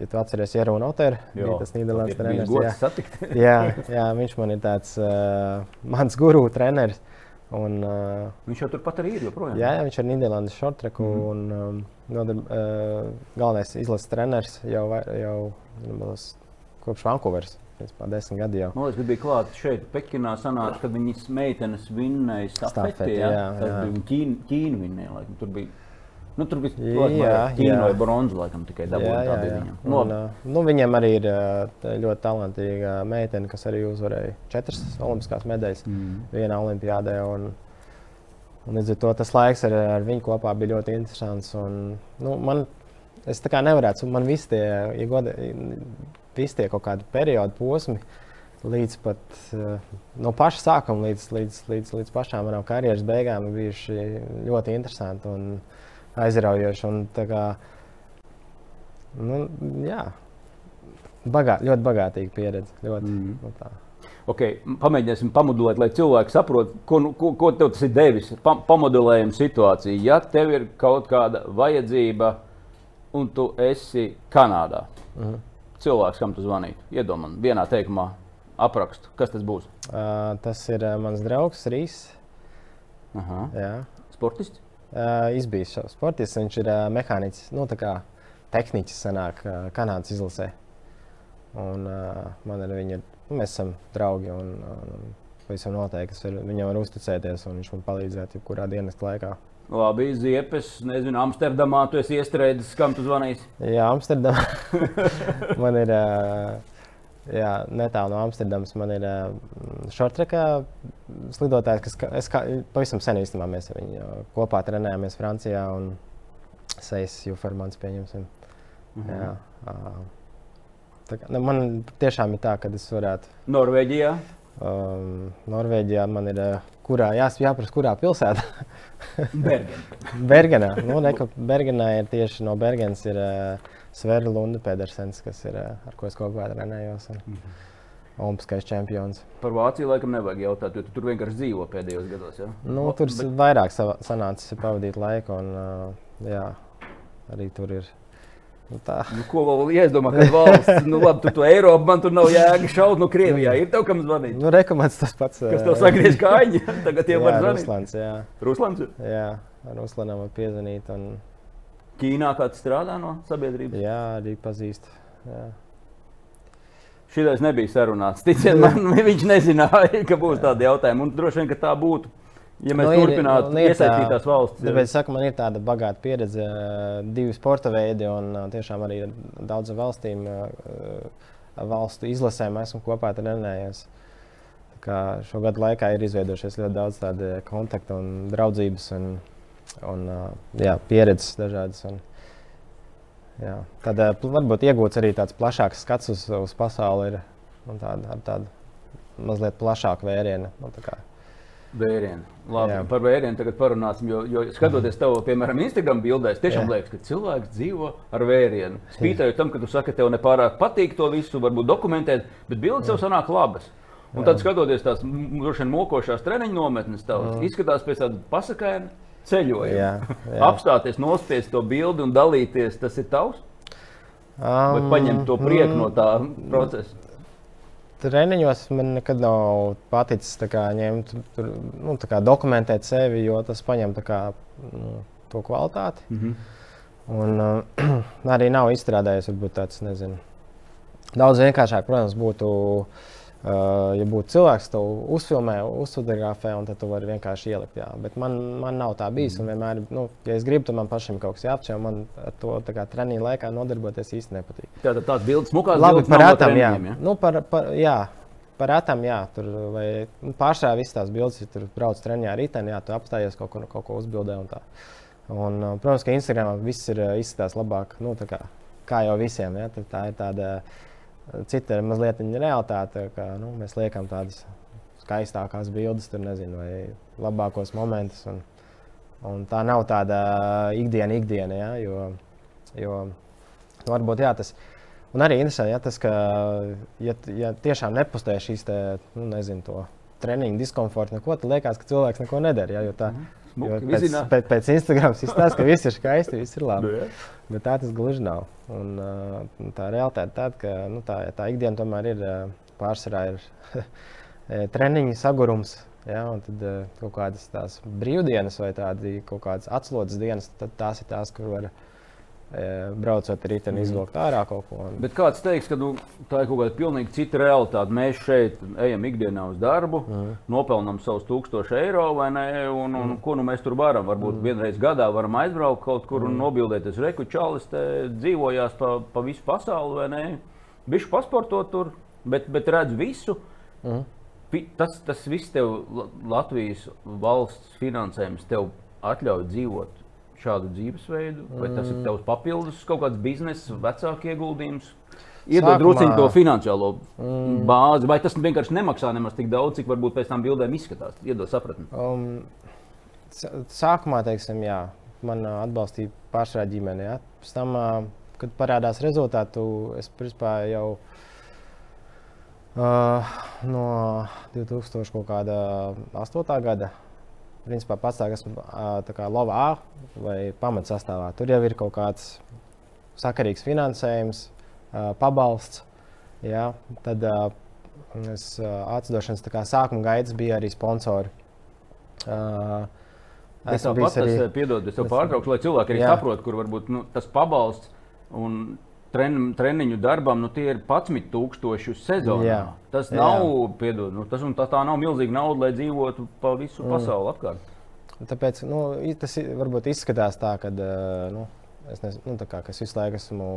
ja tu atceries, Jerūnu Oteru, bija tas Nīderlandes treneris. Jā, viņš man ir tāds uh, mans guru treneris. Un, uh, viņš jau turpat arī ir joprojām. Jā, jā viņš ir Nīderlandes šortreku mm. un um, nodarb, uh, galvenais izlases treneris jau, jau nemalās, kopš Vankūveras. Principā desmit gadi jau. Man liekas, ka bija klāts šeit, Pekinā, sanāca, kad viņas meitenes vinnēja stafeti. Jā, jā, jā. Bija Ķīna, Ķīna vinnēja. Tur bija Nu, tur bija ķīnoja bronzu, laikam, tikai dabūja. Viņam. Un, no. uh, nu, viņam arī ir uh, ļoti talantīga meitene, kas arī uzvarēja četras olimpiskās medaļas mm. vienā olimpiādē. Un, un līdz ar to tas laiks ar, ar viņu kopā bija ļoti interesants. Un, nu, man, es tā kā nevarētu, man visi tie, ja goda, visi tie kaut kādi periodu posmi. Līdz pat uh, no paša sākuma līdz, līdz, līdz, līdz pašām manām karjeras beigām bijuši ļoti interesanti. Un, uh, aizraujoši. Un, kā, nu, jā, bagā, ļoti bagātīga pieredze. Ļoti, mm nu, tā. Okay, pamēģināsim pamudināt, lai cilvēki saprotu, ko, nu, ko, ko tev tas ir devis. Pa, pamodelējam situāciju. Ja tev ir kaut kāda vajadzība, un tu esi Kanādā, mm cilvēks, kam tu zvanītu, iedomā, vienā teikumā aprakstu, kas tas būs? Uh, tas ir uh, mans draugs Rīs. Aha. Jā. Sportists? Uh, izbijis sportists, viņš ir uh, mehāniķis, nu, tā kā tehniķis sanāk uh, Kanādas izlasē. Un, uh, man ir viņa, nu, mēs esam draugi un, un pavisam noteikti var, viņam var uzticēties un viņš man palīdzēt jebkurā dienas laikā. Labi, Ziepes, nezinu, Amsterdamā tu esi iestrēdzis, kam tu zvanīsi? Jā, Amsterdamā. man ir uh, jā, netālu no Amsterdamas man ir uh, šortrekā slidotājs, kas es kā, pavisam sen īstenībā mēs viņu kopā trenējāmies Francijā un Seis Jufermans pieņemsim. Mm -hmm. jā, uh, tā, ne, man tiešām ir tā, ka es varētu. Norvēģijā? Um, Norvēģijā man ir, uh, kurā jās, jāprasa, kurā pilsētā? Bergenā. Bergenā. Nu, ne, Bergenā ir tieši no Bergenas ir uh, Sverre Lunde Pedersens, kas ir uh, ar ko es kaut kādā trenējos. Un, mm -hmm. Olimpiskais čempions. Par Vāciju laikam nevajag jautāt, jo tu tur vienkārši dzīvo pēdējos gados. Ja? Nu, tur bet... vairāk sanācis pavadīt laiku, un uh, jā, arī tur ir Nu, tā. nu, ko vēl iedomā, ka valsts, nu, labi, tu to Eiropu, man tur nav jēga šaut no Krievijā. Ir tev kam zvanīt? Nu, rekomendāts tas pats. Kas tev sagriež kājiņi? Tagad jau var zvanīt. Ruslans, jā. Ruslans? Jā, Ruslanam var piezvanīt. Un... Ķīnā kāds strādā no sabiedrības? Jā, arī pazīst. Jā. Šitais nebija sarunāts. Ticiet man, viņš nezināja, ka būs tādi jautājumi. Un droši vien, ka tā būtu. Ja mēs nu, turpinātu nu, iesaistītās valsts, tad tāpēc saku, man ir tāda bagāta pieredze, divi sporta veidi un tiešām arī daudzām valstīm, valstu izlasēm esmu kopā trenējies. Šo gadu laikā ir izveidojušies ļoti daudz tādu kontaktu un draudzības. Un un jā, pieredzes dažādas. Un, jā. Tad varbūt iegūts arī tāds plašāks skats uz, uz pasauli ir, tāda, ar tādu mazliet plašāku vērienu. Nu, Vērienu. Labi, Jā. par vērienu tagad parunāsim. Jo, jo skatoties tev, piemēram, Instagram bildēs, tiešām Jā. liekas, ka cilvēks dzīvo ar vērienu. Spītējot tam, ka tu saki, tev nepārāk patīk to visu, varbūt dokumentēt, bet bildes tev sanāk labas. Un Jā. tad skatoties tās droši vien mokošās treniņu nometnes, tavs, izskatās pēc tāda pasakājuma ceļojuma. Jā, jā. Apstāties, nospiest to bildi un dalīties, tas ir tavs? Um, Vai paņemt to prieku mm, no tā procesa? Treniņos man nekad nav paticis kā, ņemt, tur, nu, kā, dokumentēt sevi, jo tas prasa nu, to kvalitāti. Mm -hmm. Un uh, arī nav izstrādājies varbūt tāds, nezinu, daudz vienkāršāk, protams, būtu. Uh, Uh, ja būtu cilvēks, to uzfilmē, uzfotografē, un tad tu vari vienkārši ielikt. Jā. Bet man, man nav tā bijis. Mm. Vienmēr, nu, ja es gribu, tad man pašam kaut kas jāapšauba. Man to treniņu laikā nodarboties īsti nepatīk. Tātad tādas bildes, smukās Labi, par rētām, jā. Ja? Nu, par, par, jā. Par rētām, jā, tur vai nu, pārsvarā visas tās bildes, ja tur brauc treniņā rītdienā, jā, tu apstājies kaut ko, kaut ko uzbildē un tā. Un, uh, protams, ka Instagramā viss ir uh, izskatās labāk, nu, kā, kā jau visiem. Ja? Tā ir tāda uh, Cita ir mazliet realitāte, ka nu, mēs liekam tādas skaistākās bildes, tur nezinu, vai labākos momentus. Un, un tā nav tāda ikdiena, ikdiena ja, jo, jo nu, varbūt jā, tas ir arī interesanti, ja, tas, ka ja, ja tiešām nepostē šīs te, nu, nezinu, treniņu diskomfortu, neko, tad liekas, ka cilvēks neko nedara. Ja, tā, mm -hmm. Jo pēc, pēc, pēc Instagram izstāsta, ka viss ir skaisti, viss ir labi. Nu, Bet tā tas gluži nav. Un, uh, tā realitāte ir tāda, ka nu, tā, tā ikdiena tomēr ir pārsvarā ir treniņa sagurums. Ja, un tad uh, kaut kādas tās brīvdienas vai tādas kaut kādas atslodzes dienas, tad tās ir tās, kur var braucot ar rītdienu, izvilkt ārā kaut ko. Un... Bet kāds teiks, ka nu, tā ir kaut kāda pilnīgi cita realitāte. Mēs šeit ejam ikdienā uz darbu, mm. nopelnām savus tūkstošus eiro vai ne, un, un mm. ko nu mēs tur varam. Varbūt mm. vienreiz gadā varam aizbraukt kaut kur mm. un nobildēties. Reku čalis te dzīvojās pa, pa visu pasauli vai ne. Bišu pasportot tur, bet, bet redz visu. Mm. Tas, tas viss tev Latvijas valsts finansējums tev atļauj dzīvot šādu dzīvesveidu, vai tas ir tavs papildus kaut kāds biznesa, vecāku ieguldījums? Iedod druskuļi to finansiālo mm. bāzi, vai tas vienkārši nemaksā nemaz tik daudz, cik varbūt pēc tam bildēm izskatās. Iedod sapratni. Um, sākumā, teiksim, jā, man atbalstīja pašā ģimene. Ja? Pēc tam, kad parādās rezultāti, es principā jau uh, no 2008. gada principā pats tā, esmu tā Lava A vai pamatsastāvā. Tur jau ir kaut kāds sakarīgs finansējums, pabalsts. Ja? Tad es atdošanas sākuma gaidas bija arī sponsori. Es tam pats arī... piedod, es tev pārtraukšu, lai cilvēki arī saprotu, kur varbūt nu, tas pabalsts un tren, treniņu darbam, nu, tie ir 11,000 sezonā. Jā. Tas nav, jā. piedod, nu, tas, tā, tā nav milzīga nauda, lai dzīvotu pa visu mm. pasauli apkārt. Tāpēc nu, tas varbūt izskatās tā, ka nu, es, nezinu, nu, kā, es visu laiku esmu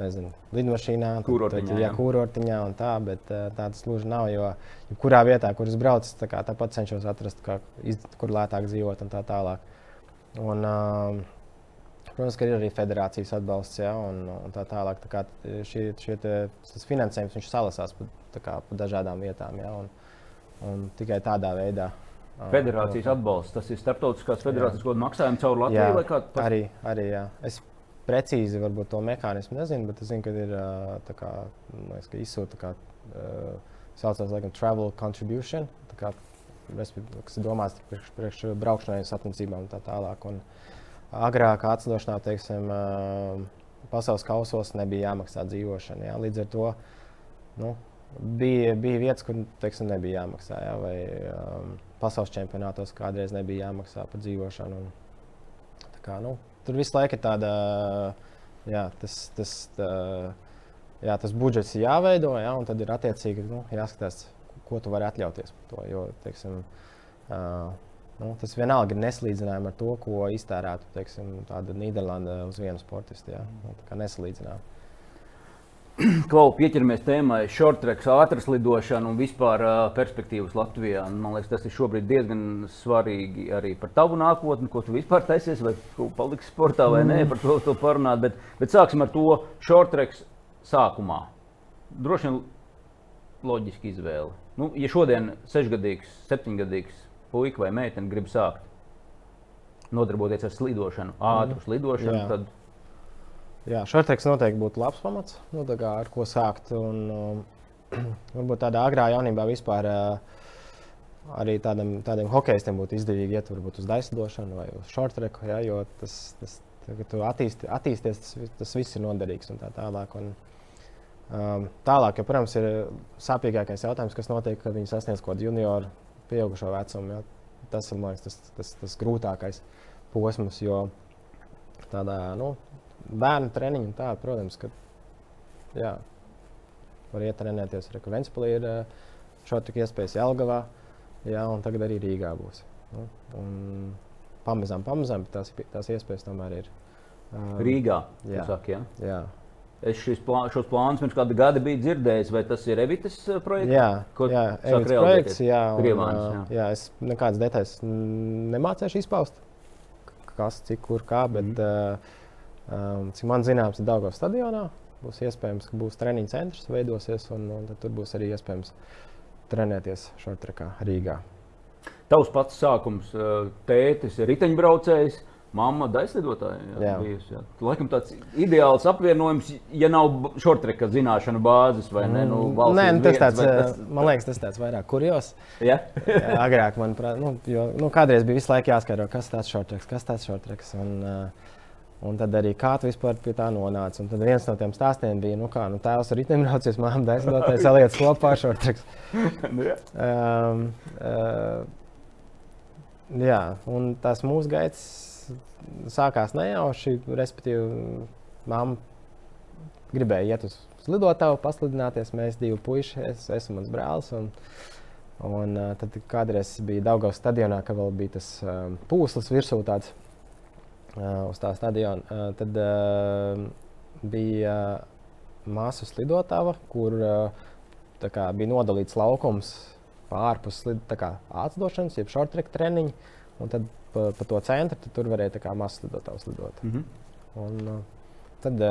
nezinu, lidmašīnā, kurortiņā, tad, jā, kurortiņā un tā, bet tā tas gluži nav. Jo kurā vietā, kur es braucu, tā kā, tāpat cenšos atrast, kā, iz, kur lētāk dzīvot un tā tālāk. Un, uh, Protams, ka ir arī federācijas atbalsts, ja, un, un tā tālāk. Tā kā šie, šie te, finansējums salasās pa, kā, pa dažādām vietām, ja, un, un tikai tādā veidā. Federācijas uh, atbalsts, tas ir starptautiskās federācijas kaut kāda maksājuma caur Latviju jā, vai kā? Pas... Arī, arī jā. Es precīzi varbūt to mehānismu nezinu, bet es zinu, ka ir tā kā, liekas, ka izsūta kā, saucās laikam travel contribution, tā kā, kas ir domāts priekš, priekš braukšanai, satvencībām un tā tālāk. Un, uh, agrāk atceļošanā, teiksim, pasaules kausos nebija jāmaksā dzīvošana. Jā. Līdz ar to nu, bija, bija vietas, kur teiksim, nebija jāmaksā. Jā, vai um, pasaules čempionātos kādreiz nebija jāmaksā par dzīvošanu. Un, kā, nu, tur visu laiku ir tāda, jā, tas, tas, tā, jā, tas budžets ir jāveido, jā, un tad ir attiecīgi nu, jāskatās, ko tu vari atļauties par to. Jo, teiksim, uh, Nu, tas vienalga ir nesalīdzinājums ar to, ko iztērētu teiksim, Nīderlanda uz vienu sportistu. Ja? Nu, tā kā nesalīdzinājums. Klau pieķeramies tēmai shorttreks, ātras lidošana un vispār uh, perspektīvas Latvijā. Man liekas, tas ir šobrīd diezgan svarīgi arī par tavu nākotni, ko tu vispār taisies, vai tu paliksi sportā vai nē, par to, to parunāt. Bet, bet sāksim ar to shorttreks sākumā. Droši vien loģiski izvēle. Nu, ja šodien sešgadīgs, septiņgadīgs puika vai meitene grib sākt nodarboties ar slidošanu, ātru mm. slidošanu, Jā. tad Jā, šorteks noteikti būtu labs pamats, nu, kā, ar ko sākt. Un, um, varbūt tādā agrā jaunībā vispār uh, arī tādam, tādiem hokeistiem būtu izdevīgi iet varbūt, uz daislidošanu vai uz shortreku, ja, jo tas, tas kad tu attīsti, attīsties, tas, tas viss ir noderīgs un tā tālāk. Un, um, tālāk, ja, protams, ir sāpīgākais jautājums, kas notiek, kad viņi sasniedz kaut kādu junioru, pieaugušo vecumu. Ja. Tas ir liekas, tas, tas, tas grūtākais posms, jo tādā nu, bērnu treniņu. Tā, protams, ka jā, var iet trenēties arī Ventspēlī. Ir šādi iespējas Jelgavā, jā, un tagad arī Rīgā būs. Nu, pamazām, pamazām tās, tās iespējas tomēr ir. Um, Rīgā, jā, saka, jā. jā. Es plā, šos plānus pirms kāda gada biju dzirdējis, vai tas ir Evitas projekts? Jā, jā, Evitas projekts, jā, un, Krievāns, jā. jā, es nekādas detaļas nemācīšu izpaust, kas, cik, kur, kā, bet mm -hmm. uh, Um, cik man zināms, ir Daugavas stadionā. Būs iespējams, ka būs treniņu centrs, veidosies, un, un tur būs arī iespējams trenēties šortrekā Rīgā. Tavs pats sākums, tētis ir riteņbraucējs, mamma daislidotāja. Jā, jā. Bijusi, jā. Laikam tāds ideāls apvienojums, ja nav šortreka zināšanu bāzes vai ne. Nu, mm, Nē, nu, tas tāds, tas... man liekas, tas tāds vairāk kurjos. Ja? Agrāk man, nu, jo, nu, kādreiz bija visu laiku jāskaidro, kas tas šortreks, kas tas šortreks. Un, uh, Un tad arī kā tu vispār pie tā nonāci. Un tad viens no tiem stāstiem bija, nu kā, nu tēvs ir riteņbraucis, māma daisnoties, saliec kopā šortreks. um, uh, jā, un tas mūsu gaids sākās nejauši, respektīvi, māma gribēja iet uz lidotāju, paslidināties. Mēs divi puiši, es, es un mans brālis. Un, un uh, tad kādreiz bija Daugavas stadionā, ka vēl bija tas um, pūslis virsū tāds uz tā stadiona. Tad bija māsu slidotava, kur kā, bija nodalīts laukums ārpus atdošanas, jeb short-track treniņu. Un tad pa, pa to centru tur varēja mazs slidotājs lidot. Mm -hmm. un, tad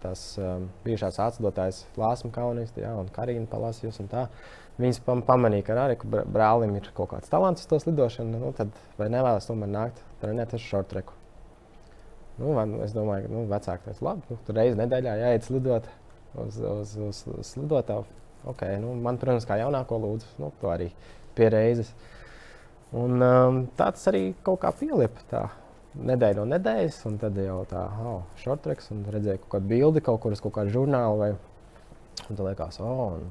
tās bijušās atdotājas Lāsma Kaunijas un Karina Palasijas. Viņas pam pamanīja, ka arī brālim ir kaut kāds talants uz to slidošanu. Nu, tad vai nevēlas tomēr nākt trenēties short tracku. Nu, man, es domāju, ka nu, vecāki teica, labi, nu, tur reizē nedēļā jāiet slidot uz, uz, uz, uz slidotāju. Okay, nu, man, protams, kā jaunāko lūdzu, nu, to arī pie reizes. Un, um, tāds arī kaut kā pielipa tā nedēļa no nedēļas, un tad jau tā, oh, shortreks, un redzēju kaut kādu bildi kaut kur uz kaut kādu žurnālu, vai, un tad liekas, oh, un,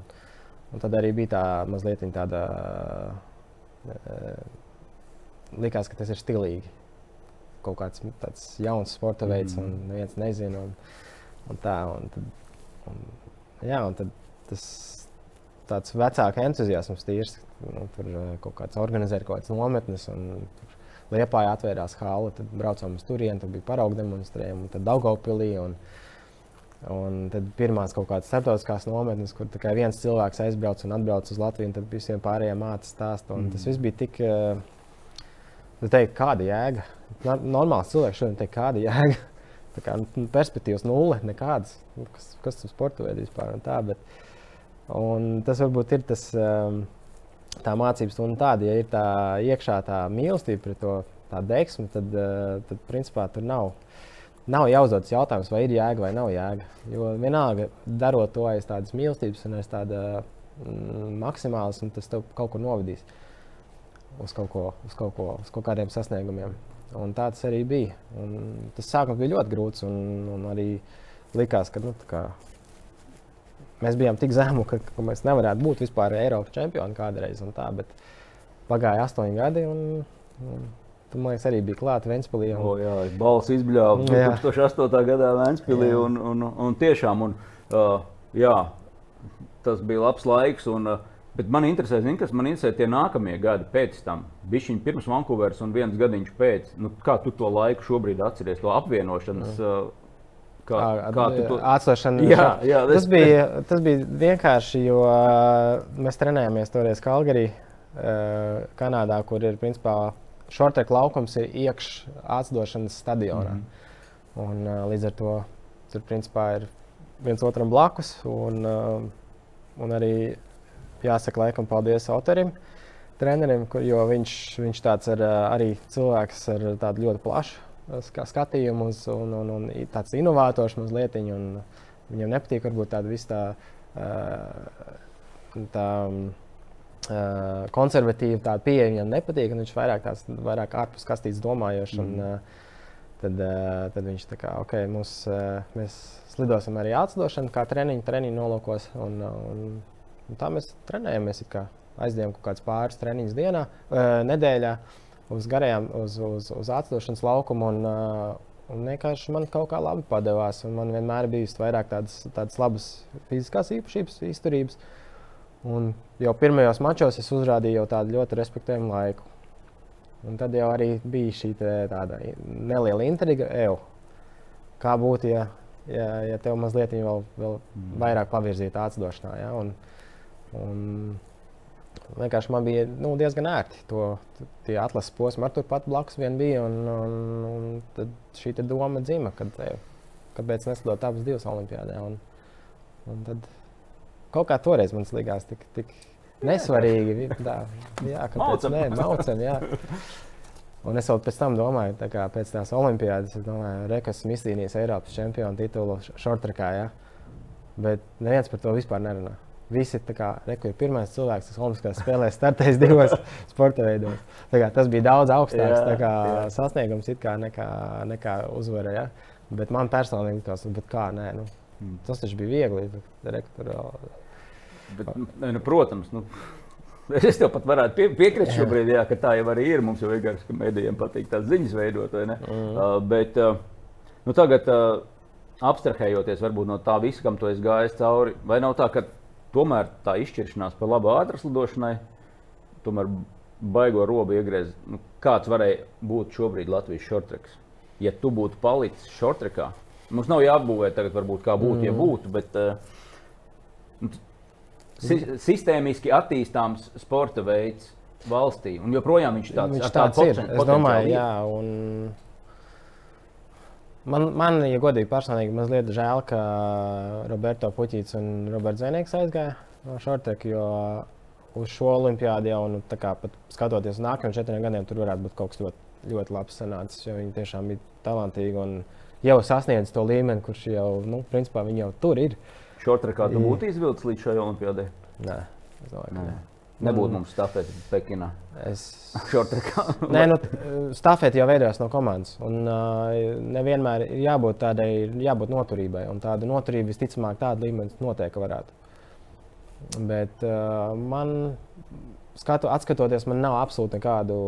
un tad arī bija tā mazliet tāda, uh, likās, ka tas ir stilīgi kaut kāds jauns sporta veids, mm. un neviens nezina. Un, un tā, un tad, un, jā, un tad tas tāds vecāka entuziasms tīrs. Nu, tur eh, kaut kāds organizēt kaut kādas nometnes. Liepā atvērās hāla, tad braucām uz turieni, tad bija paraugu demonstrējumi, tad Daugopilī. Un, un tad pirmās kaut kādas starptautiskās nometnes, kur viens cilvēks aizbrauc un atbrauc uz Latviju, un tad visiem pārējiem mācās stāstu. Mm. Tas viss bija tik, uh, teikt, kāda jēga normāls cilvēks šodien teikt, kāda jēga. Tā kā nu, perspektīvas nulle, nekādas. Nu, kas, kas tas sporta veids vispār un tā. Bet, un tas varbūt ir tas, um, tā mācības stunda tāda, ja ir tā iekšā tā mīlestība pret to, tā deksme, tad, uh, tad principā tur nav. Nav jāuzdod jautājums, vai ir jēga vai nav jēga. Jo vienalga, darot to aiz tādas mīlestības un aiz tāda mm, maksimālas, un tas tev kaut kur novedīs uz kaut, ko, uz kaut, ko, uz kaut kādiem sasniegumiem. Un tā tas arī bija. Un tas sākums bija ļoti grūts. Un, un arī likās, ka nu, kā, mēs bijām tik zemu, ka, ka mēs nevarētu būt vispār Eiropas čempioni kādreiz. Tā, pagāja astoņi gadi. Un, un, Tur, man liekas, arī bija klāta Vēnspīlī. Un... O, jā, balss izbļāva 2008. gadā Vēnspīlī. Un, un, un tiešām, un, uh, jā, tas bija labs laiks. Un, uh, Bet man interesē, zin, kas man interesē tie nākamie gadi pēc tam. Bišķiņi pirms Vankūveras un viens gadiņš pēc. Nu, kā tu to laiku šobrīd atceries, to apvienošanas? Mm. Kā, kā to atcelšana? Jā, jā, tas, bija, tas bija vienkārši, jo mēs trenējāmies toreiz Kalgarī, Kanādā, kur ir principā šortek laukums ir iekš atdošanas stadionā. Mm un, līdz ar to tur principā ir viens otram blakus. Un, un arī jāsaka, laikam, paldies autorim, trenerim, jo viņš, viņš tāds ir arī cilvēks ar tādu ļoti plašu skatījumu uz, un, un, un tāds inovators mazliet. Viņam nepatīk varbūt tāda vis tā. tā konservatīva tā pieeja viņam nepatīk. Viņš vairāk tāds vairāk ārpus kastītes domājošs. Mm. Un, tad, tad viņš tā kā, ok, mums, mēs slidosim arī atdošanu, kā treniņu, treniņu nolūkos. Un, un, un tā mēs trenējamies. Aizdevām kaut kādas pāris treniņus dienā, nedēļā. Uh, uz garajām, uz, uz, uz atdošanas laukumu. Un, uh, un vienkārši man kaut kā labi padevās. Man vienmēr bija vairāk tādas, tādas labas fiziskās īpašības, izturības. Un jau pirmajos mačos es uzrādīju tādu ļoti respektējumu laiku. Un tad jau arī bija šī tāda neliela intriga. Eju, kā būtu, ja, ja, ja tev mazliet vēl, vēl mm. vairāk pavirzītu atdošanā? Ja? Un, un, vienkārši man bija nu, diezgan ērti. To, tie atlases posmi ar turpat blakus vien bija. Un, un, un tad šī doma dzima, kad, kāpēc neslidot abas divas olimpiādē. Un, un tad kaut kā toreiz man likās tik, tik nesvarīgi. Tā, jā, kāpēc nē, maucam, jā. Un es vēl pēc tam domāju, kā pēc tās olimpiādas, es domāju, ka esmu izcīnījis Eiropas čempionu titulu šortrakā. Ja? Bet neviens par to vispār nerunā. Visi kā, reku, ir pirmais cilvēks, kas Olimpiskās spēlēs startēs divos sporta veidos. Kā, tas bija daudz augstāks jā, kā, jā. sasniegums kā, nekā, nekā uzvara. Ja? Bet man personīgi kā nē, nu, mm. tas taču bija viegli. Bet, reku, tur, bet, ne, nu, protams. Nu. Es tev pat varētu pie, piekrist šobrīd, jā, ka tā jau arī ir. Mums jau vienkārši mēdījiem patīk tās ziņas veidot. Mm. Uh, bet uh, nu, tagad, uh, abstrahējoties no tā visa, kam tu esi gājis cauri, vai nav tā, ka tomēr tā izšķiršanās par labu ātras lidošanai, tomēr baigo robu iegriezis. Nu, kāds varēja būt šobrīd Latvijas šortreks? Ja tu būtu palicis šortrekā, mums nav jāapbūvē tagad, varbūt, kā būtu, mm. ja būtu, bet uh, si sistēmiski attīstāms sporta veids valstī, un joprojām viņš tāds, viņš tāds ir. Es domāju, jā, un Man, man, ja godīgi, personīgi mazliet žēl, ka Roberto Puķīts un Roberts Zvaigznes aizgāja no Šorteka, jo uz šo olimpiādu jau, nu, kā, skatoties uz nākamajiem četriem gadiem, tur varētu būt kaut kas ļoti, ļoti labs sanācis, jo viņi tiešām bija talantīgi un jau sasniedz to līmeni, kurš jau, nu, principā viņi jau tur ir. Šortekā tu būtu izvilcis līdz šai olimpiādai? Nē, es domāju, ka nē. Nebūtu mums stafeti Pekinā. Es Nē, nu, stafeti jau veidojas no komandas. Un uh, nevienmēr ir jābūt tādai, jābūt noturībai. Un tāda noturība visticamāk tāda līmenis noteikti varētu. Bet uh, man, skatu, atskatoties, man nav absolūti nekādu.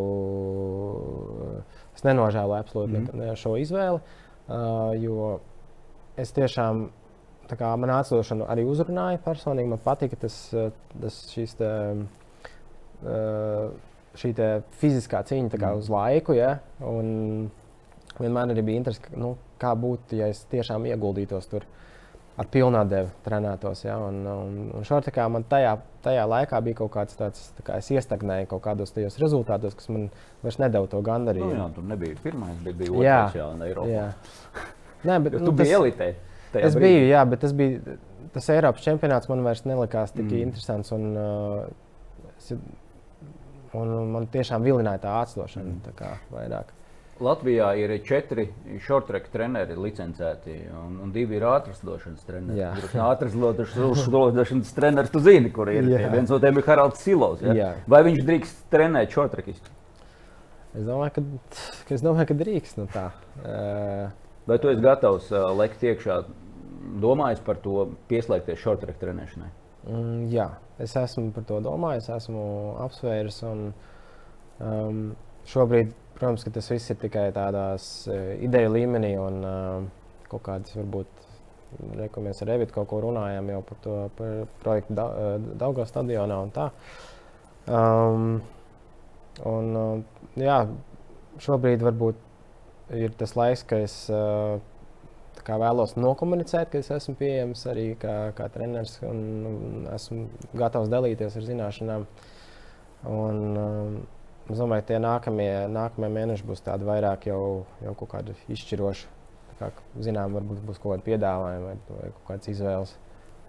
Es nenožēloju absolūti mm ne, šo izvēli, uh, jo es tiešām man atdošana arī uzrunāja personīgi. Man patika tas, tas šīs. Tā, šī fiziskā cīņa kā, mm. uz laiku. Ja? Un vienmēr arī bija interesi, nu, kā būtu, ja es tiešām ieguldītos tur. Ar pilnu devu trenētos. Ja? Un, un, un šorti, man tajā, tajā laikā bija kaut kāds tāds, tā kā es iestagnēju kaut kādos tajos rezultātos, kas man vairs nedeva to gandarījumu. Nu, jā, tur nebija pirmais, bet bija otrs jā, jā, Eiropā. Jā. Nē, bet, tu nu, biji elitē. Es brīdī. biju, jā, bet tas bija tas Eiropas čempionāts man vairs nelikās tik mm. interesants. Un, uh, Un man tiešām vilināja tā atdošana. Mm. Tā kā, vairāk. Latvijā ir četri short-track treneri licencēti, un, un divi ir ātrasdošanas treneri. Ātrasdošanas treneris, tu zini, kur ir. Jā. Viens no tiem ir Haralds Silovs. Ja? Jā. Vai viņš drīkst trenēt short-trackistu? Es domāju, ka, ka, es domāju, ka drīkst. Nu tā. Uh, Vai tu esi gatavs uh, lekt iekšā, domājot par to, pieslēgties short-track trenēšanai? Mm, jā, es esmu par to domājis, esmu apsvērs. Un, um, šobrīd, protams, tas viss ir tikai tādās uh, ideju līmenī un uh, kaut kādas varbūt. Reku, mēs ar Evitu kaut ko runājām jau par to par projektu da, uh, Daugā stadionā un tā. Um, un, uh, jā, šobrīd varbūt ir tas laiks, ka es uh, vēlos nokomunicēt, ka es esmu pieejams arī kā, kā treneris un, un esmu gatavs dalīties ar zināšanām. Un, um, es domāju, ka tie nākamie, nākamie mēneši būs tādi vairāk jau, jau kaut kādi izšķiroši. Kā, zinām, varbūt būs kaut kāda piedāvājuma vai, vai kaut kādas izvēles.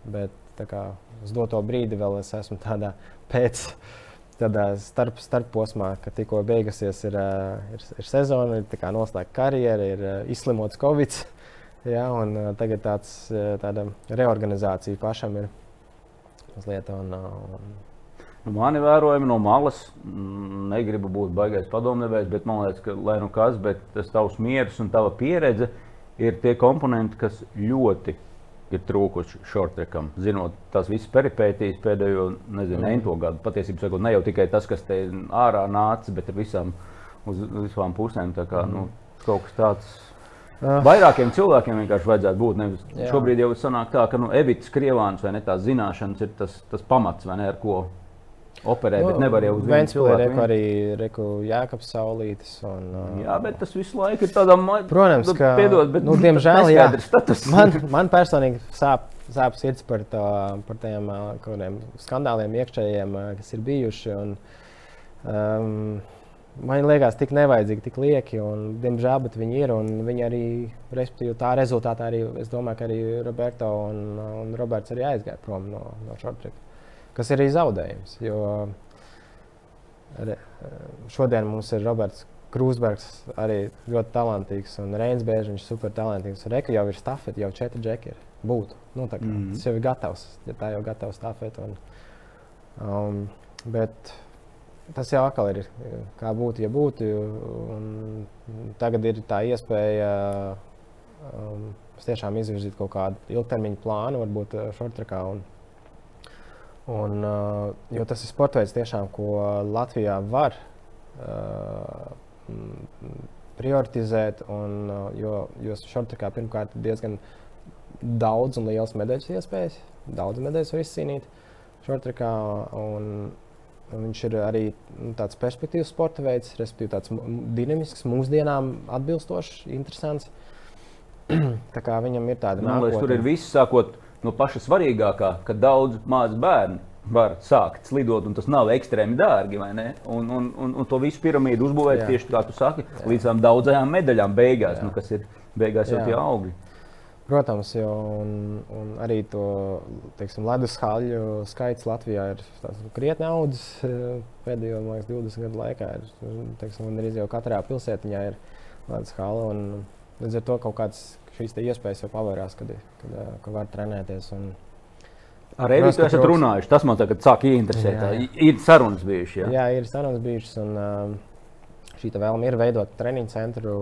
Bet kā, uz doto brīdi vēl es esmu tādā pēc. Tādā starp, starp posmā, ka tikko beigusies ir, ir, ir sezona, ir noslēgta karjera, ir izslimots Covid. Ja, un, uh, tagad tāds, tāda reorganizācija pašam ir mazliet. Un, un... Nu, mani vērojumi no malas, negribu būt baigais padomdevējs, bet man liekas, ka lai nu kas, bet tas tavs miers un tava pieredze ir tie komponenti, kas ļoti ir trūkuši šortrekam. Zinot tās visas peripētīs pēdējo, nezinu, mm. ento gadu, patiesībā sakot, ne jau tikai tas, kas te ārā nāca, bet ar visām, uz visām pusēm. Tā kā, mm. nu, kaut kas tāds. Vairākiem cilvēkiem vienkārši vajadzētu būt. Nevis, Jā. šobrīd jau sanāk tā, ka nu, Evits Krievāns vai ne tās zināšanas ir tas, tas pamats, vai ne, ar ko operē, no, bet nevar jau uz vienu cilvēku. Reku arī Reku Jēkabs Saulītis. Un, uh, jā, bet tas visu laiku ir tādā mazā Protams, ka, piedod, bet, nu, diemžēl, jā, man, man personīgi sāp, sāp sirds par, tā, par tiem uh, skandāliem iekšējiem, uh, kas ir bijuši. Un, um, man liekas, tik nevajadzīgi, tik lieki. Un, diemžēl viņi ir. Viņi arī, respektīvi, tā rezultātā arī, es domāju, ka arī Roberto un, un Roberts arī aizgāja prom no, no šortrika. Kas ir arī zaudējums. Jo re, šodien mums ir Roberts Krūsbergs, arī ļoti talantīgs, un Reins Bēžiņš super talantīgs. Reka jau ir stafeti, jau četri džeki ir. Būtu. Nu, kā, mm -hmm. Tas jau ir gatavs, ja tā jau ir gatava stafeti. Un, um, bet, tas jau atkal ir kā būtu, ja būtu. Tagad ir tā iespēja um, tiešām izvirzīt kaut kādu ilgtermiņa plānu, varbūt šortrakā. Un, un, uh, jo tas ir sports veids, tiešām, ko Latvijā var uh, prioritizēt. Un, uh, jo jo šortrakā pirmkārt ir diezgan daudz un liels medaļas iespējas. Daudz medaļas var izcīnīt šortrakā. Un, Viņš ir arī nu, tāds perspektīvs sporta veids, respektīvi tāds dinamisks, mūsdienām atbilstošs, interesants. Tā kā viņam ir tāda nu, tur ir viss, sākot no paša svarīgākā, ka daudz mazu bērnu var sākt slidot, un tas nav ekstrēmi dārgi. Un, un, un, un to visu piramīdu uzbūvēt Jā. tieši kā tu saki, Jā. līdz tām daudzajām medaļām beigās, Jā. nu, kas ir beigās jau Jā. tie augļi. Protams, jo un, un arī to teiksim, ledus haļu skaits Latvijā ir krietni audzis eh, pēdējo liekas, 20 gadu laikā. Ir, teiksim, arī jau katrā pilsētiņā ir ledus haļa. Līdz ar to kaut kādas šīs iespējas jau pavērās, kad, kad, eh, kad var trenēties. Un, Ar Evitu esat runājuši. Tas man tagad sāk ieinteresēt. Jā, jā. Ir sarunas bijušas. Jā, jā ir sarunas bijušas. Un, uh, šī vēlme ir veidot treniņu centru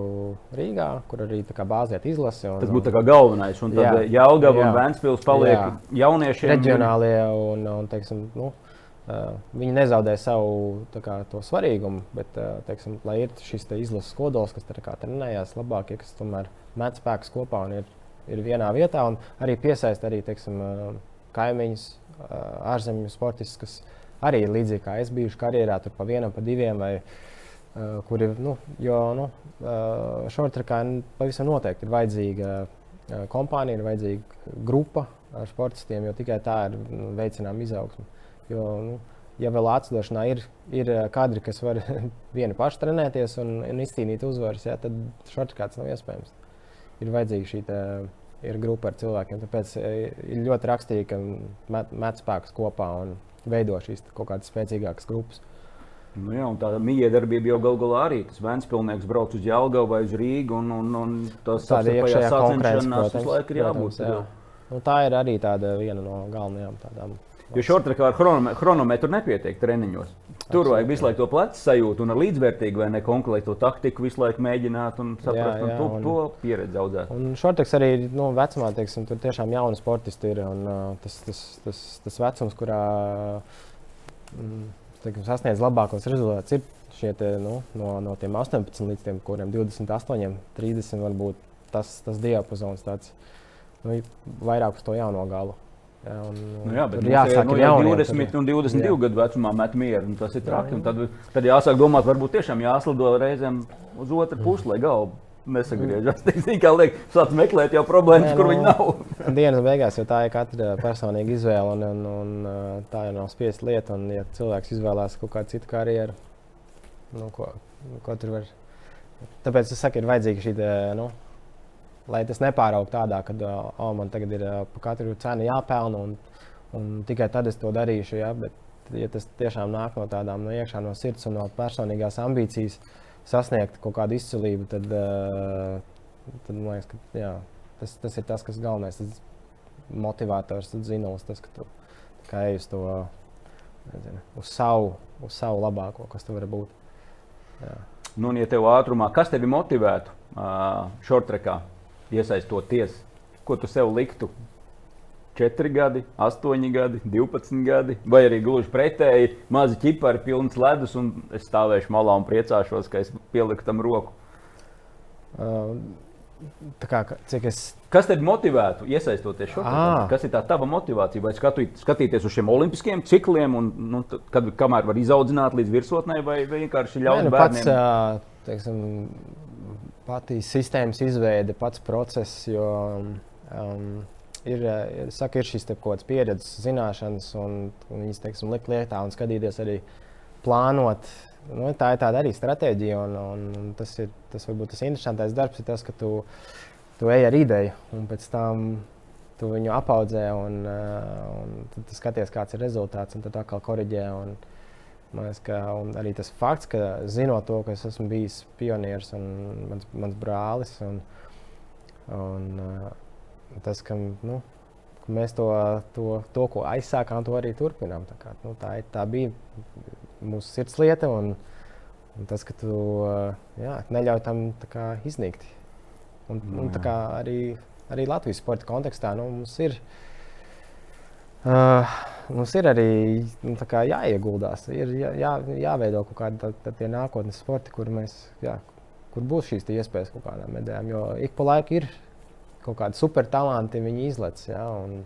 Rīgā, kur arī bāzēt izlasi. Un, Tas būtu galvenais. Un tad Jālgava un Vēnspils paliek jā. jauniešiem. Reģionālie un, un teiksim, nu, Uh, viņi nezaudē savu kā, svarīgumu, bet, uh, teiksim, lai ir šis te izlases kodols, kas trenējās labāk, ja, kas tomēr met spēkus kopā un ir, ir vienā vietā, un arī piesaista arī teiksim, uh, kaimiņus, ārzemju sportistus, kas arī līdzīgi kā es biju karjerā, tur pa vienam, pa diviem. Vai, uh, Uh, kur ir, nu, jo nu, uh, šortrakā pavisam noteikti ir vajadzīga uh, kompānija, ir vajadzīga grupa ar sportistiem, jo tikai tā ir nu, veicinām izaugsmu. Jo, nu, ja vēl atslēgšanā ir, ir kadri, kas var vieni paši trenēties un, un izcīnīt uzvaras, jā, tad šortkāts nav iespējams. Ir vajadzīga šī tā, ir grupa ar cilvēkiem. Tāpēc ir ļoti rakstīgi, ka met, met spēkus kopā un veido šīs kaut kādas spēcīgākas grupas. Nu, jā, tā miedarbība jau gal galā arī tas Vēnspilnieks brauc uz Jelgavu vai uz Rīgu. Un, un, un tas tāda iekšējā konkurence, visu laiku ir jābūt. Protams, jā. Nu, tā ir arī tāda viena no galvenajām tādām. Jo šortrekā ar chronometru nepietiek treniņos. Tur vajag visu laiku to plecu sajūtu un ar līdzvērtīgu vai nekonkrētu taktiku visu laiku mēģināt un saprast, jā, jā, un to, un, to pieredzi audzēt. Un šortreks arī nu, vecumā, teiksim, tur tiešām jauni sportisti ir. Un, uh, tas, tas, tas, tas vecums, kurā. Mm, teikam, sasniedz labākos rezultātus, ir šie te, nu, no, no tiem 18 līdz tiem, kuriem 28, 30 varbūt tas, tas diapazons tāds nu, vairāk uz to jauno galu. Jā, un, nu jā, bet jāsāk no, jau 20 un 22 jā. gadu vecumā met mieru. Tas ir traki. Tad, tad jāsāk domāt, varbūt tiešām jāslido reizēm uz otru pusi, lai galva nesagriežas. Viņa kā liekas, sāc meklēt jau problēmas, Nē, kur nu, viņi nav. dienas beigās, jo tā ir katra personīga izvēle, un, un, un tā jau nav spiesta lieta. Un, ja cilvēks izvēlās kaut kādu citu karjeru, nu, ko, ko tur var. Tāpēc es saku, ir vajadzīga šī. Nu, lai tas nepāraugtu tādā, ka oh, man tagad ir par katru cenu jāpelna, un, un tikai tad es to darīšu. Ja? Bet, ja tas tiešām nāk no tādām no iekšā, no sirds un no personīgās ambīcijas sasniegt kaut kādu izcilību, tad, tad man liekas, ka jā, tas, tas ir tas, kas galvenais. Tas motivators, tas zinās, tas, ka tu ej uz to nezinu, uz savu, uz savu labāko, kas tur var būt. Jā. Nu, un, ja tev ātrumā, kas tevi motivētu šortrekā? iesaistoties, ko tu sev liktu? 4 gadi, 8 gadi, 12 gadi, vai arī gluži pretēji, mazi ķipari, pilns ledus, un es stāvēšu malā un priecāšos, ka es pieliku tam roku. Uh, kā, es... Kas tev motivētu iesaistoties šajā? Kas ir tā tava motivācija? Vai skatu, skatīties uz šiem olimpiskiem cikliem, un, nu, kad, kamēr var izaudzināt līdz virsotnē, vai vienkārši ļaut nu, bērniem? Pats, uh, teiksim, pati sistēmas izveide, pats process. Jo, um, ir, ir, saka, ir šīs kaut kādas pieredzes, zināšanas, un, un viņas teiksim, likt lietā un skatīties arī plānot. Nu, tā ir tāda arī stratēģija, un, un, tas ir tas, varbūt tas interesantais darbs, ir tas, ka tu, tu ej ar ideju, un pēc tam tu viņu apaudzē, un, uh, un tad skaties, kāds ir rezultāts, un tad atkal korģē. Un, Liekas, ka, arī tas fakts, ka zinot to, ka es esmu bijis pionieris un mans, mans brālis, un, un uh, tas, ka nu, mēs to, to, to, ko aizsākām, to arī turpinām. Tā, kā, nu, tā, tā bija mūsu sirds lieta, un, un tas, ka tu jā, neļauj tam kā, iznīkt. Un, un, kā, arī, arī Latvijas sporta kontekstā nu, mums ir. Uh, mums ir arī nu, jāieguldās, ir jā, jā, jāveido kaut kādi nākotnes sporti, kur, mēs, jā, kur būs šīs iespējas kaut kādām medaļām. Jo ik pa laikam ir kaut kādi super talanti, viņi izlec. Jā, un,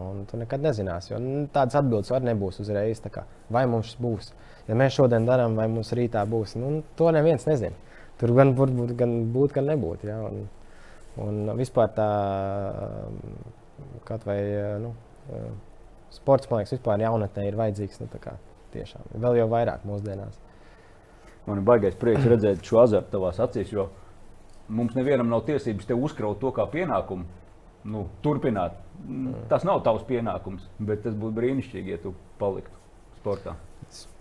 un tu nekad nezināsi, jo nu, tādas atbildes var nebūs uzreiz. Kā, vai mums būs? Ja mēs šodien darām, vai mums rītā būs, nu, to neviens nezina. Tur gan būt, gan būt, gan nebūt. Ja? Un, un vispār tā kaut vai nu, sports, man liekas, vispār jaunatnē ir vajadzīgs. Nu, kā, tiešām, vēl jau vairāk mūsdienās. Man ir baisais prieks redzēt šo azartu tavās acīs, jo mums nevienam nav tiesības te uzkraut to kā pienākumu. Nu, turpināt. Mm. Tas nav tavs pienākums, bet tas būtu brīnišķīgi, ja tu paliktu sportā.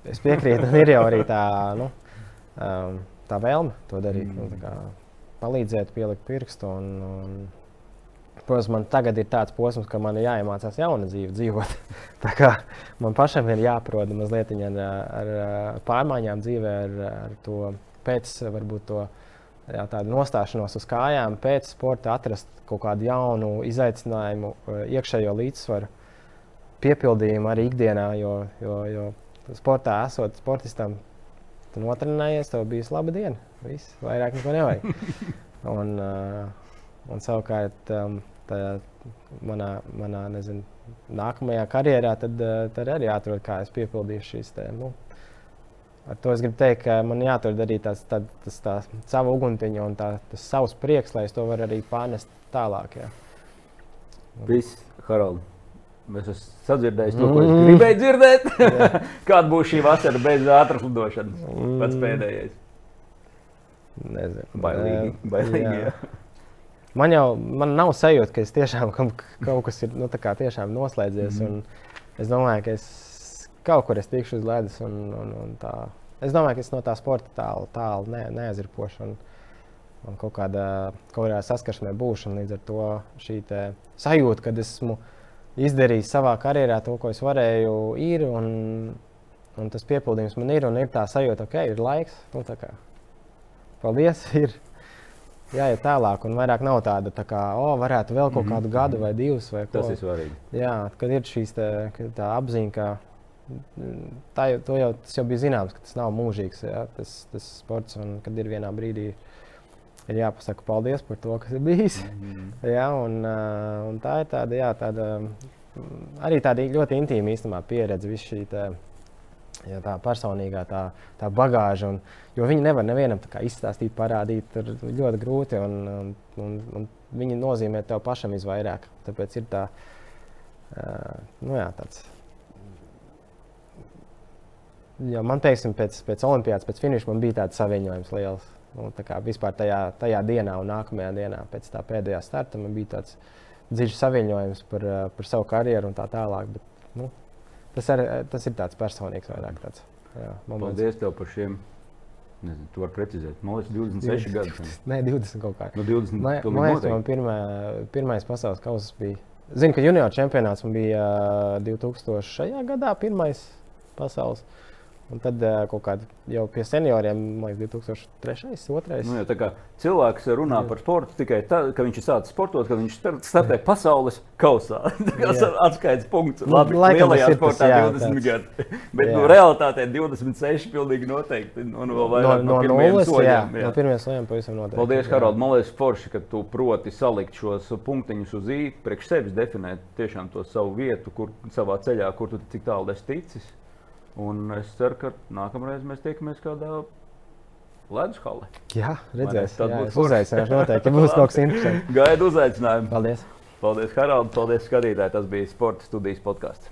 Es piekrītu, ir jau arī tā, nu, um, tā vēlme to darīt. Mm. Nu, kā, palīdzēt, pielikt pirkstu un, un Protams, man tagad ir tāds posms, ka man ir jāiemācās jauna dzīve dzīvot. Tā kā man pašam ir jāprot mazliet ar, ar, ar pārmaiņām dzīvē, ar, ar to pēc varbūt to jā, tādu nostāšanos uz kājām, pēc sporta atrast kaut kādu jaunu izaicinājumu, iekšējo līdzsvaru, piepildījumu arī ikdienā. Jo, jo, jo sportā esot sportistam, tu notrenējies, tev bija laba diena. Viss, vairāk neko nevajag. Un, uh, un savukārt, um, tā, manā, manā nezinu, nākamajā karjerā, tad, eh, tad arī jāatrod, kā es piepildīšu šīs tēmas. Nu, ar to es gribu teikt, ka man jāatrod arī tās, tā, tas tā sava uguntiņa un tā, tas savs prieks, lai es to varu arī pārnest tālāk. Jā. Viss, Harald. Es esmu sadzirdējis to, ko es mm. gribēju dzirdēt. Kāda būs šī vasara bez ātras lidošanas? Pats pēdējais. Nezinu. Bailīgi. bailīgi jā. Jā. Man jau man nav sajūta, ka es tiešām kaut, kaut kas ir nu, noslēdzies. Mm -hmm. Es domāju, ka es kaut kur es tikšu uz ledus. Un, un, un tā. es domāju, ka es no tā sporta tālu, tālu ne, neaizripošu. Un, un kaut kādā, kaut kādā saskaršanā būšu. Līdz ar to šī sajūta, ka esmu izdarījis savā karjerā to, ko es varēju, ir. Un, un tas piepildījums man ir. Un ir tā sajūta, ka okay, ir laiks. Nu, kā, paldies! Ir jāiet tālāk, un vairāk nav tāda, tā kā, oh, varētu vēl kaut kādu mm -hmm. gadu vai divus. Vai Tas ko. ir svarīgi. Jā, kad ir šīs tā, apziņa, ka tā jau, jau, tas jau bija zināms, ka tas nav mūžīgs, jā, tas, tas sports, un kad ir vienā brīdī. Ir jāpasaka paldies par to, kas ir bijis. Mm -hmm. jā, un, un tā ir tāda, jā, tāda, arī tāda ļoti intīma īstenībā pieredze. Tā, ja tā personīgā tā, tā bagāža. Un, jo viņi nevar nevienam izstāstīt, parādīt, tur ļoti grūti. Un, un, un, un viņi nozīmē tev pašam visvairāk. Tāpēc ir tā, uh, nu jā, tāds. Jo man, teiksim, pēc, pēc Olimpijas, pēc finīša, man bija tāds saviņojums liels. Nu, tā kā vispār tajā, tajā dienā un nākamajā dienā, pēc tā pēdējā starta, man bija tāds dziļš saviņojums par, par savu karjeru un tā tālāk. Bet, nu, Tas, ar, tas ir tāds personīgs vairāk. Tāds, jā, Paldies tev par šiem. Nezinu, tu vari precizēt. Man liekas, 26 gadi. Nē, 20 kaut kā. No 20. Man, man liekas, man pirmā, pirmais pasaules kausa bija. Zinu, ka junior čempionāts man bija 2000. gadā, pirmais pasaules. Un tad uh, kaut kādā jau pie senioriem, liekas, 2003. 2002. Nu, jā, tā kā cilvēks runā jā. par sportu tikai tad, kad viņš ir sācis sportot, kad viņš startē pasaules kausā. Tas ir atskaites punkts. Nu, Labi, lielajā sportā jā, 20 gadi. Bet jā. nu, realitātē 26 pilnīgi noteikti. Un vēl vairāk no, no, no nulles, soļiem, jā, jā. no pirmiem soļiem pavisam noteikti. Paldies, Harald. Man liekas, forši, ka tu proti salikt šos punktiņus uz īņķi, priekš sevis definēt tiešām to savu vietu, kur savā ceļā, kur tu cik tālu esi ticis. Un es ceru, ka nākamreiz mēs tiekamies kādā ledus halē. Jā, redzēsim. Tad jā, būs uzaicināšu noteikti, būs kaut kas interesants. Gaidu uzaicinājumu. Paldies! Paldies, Harald! Paldies, skatītāji! Tas bija Sports studijas podkāsts.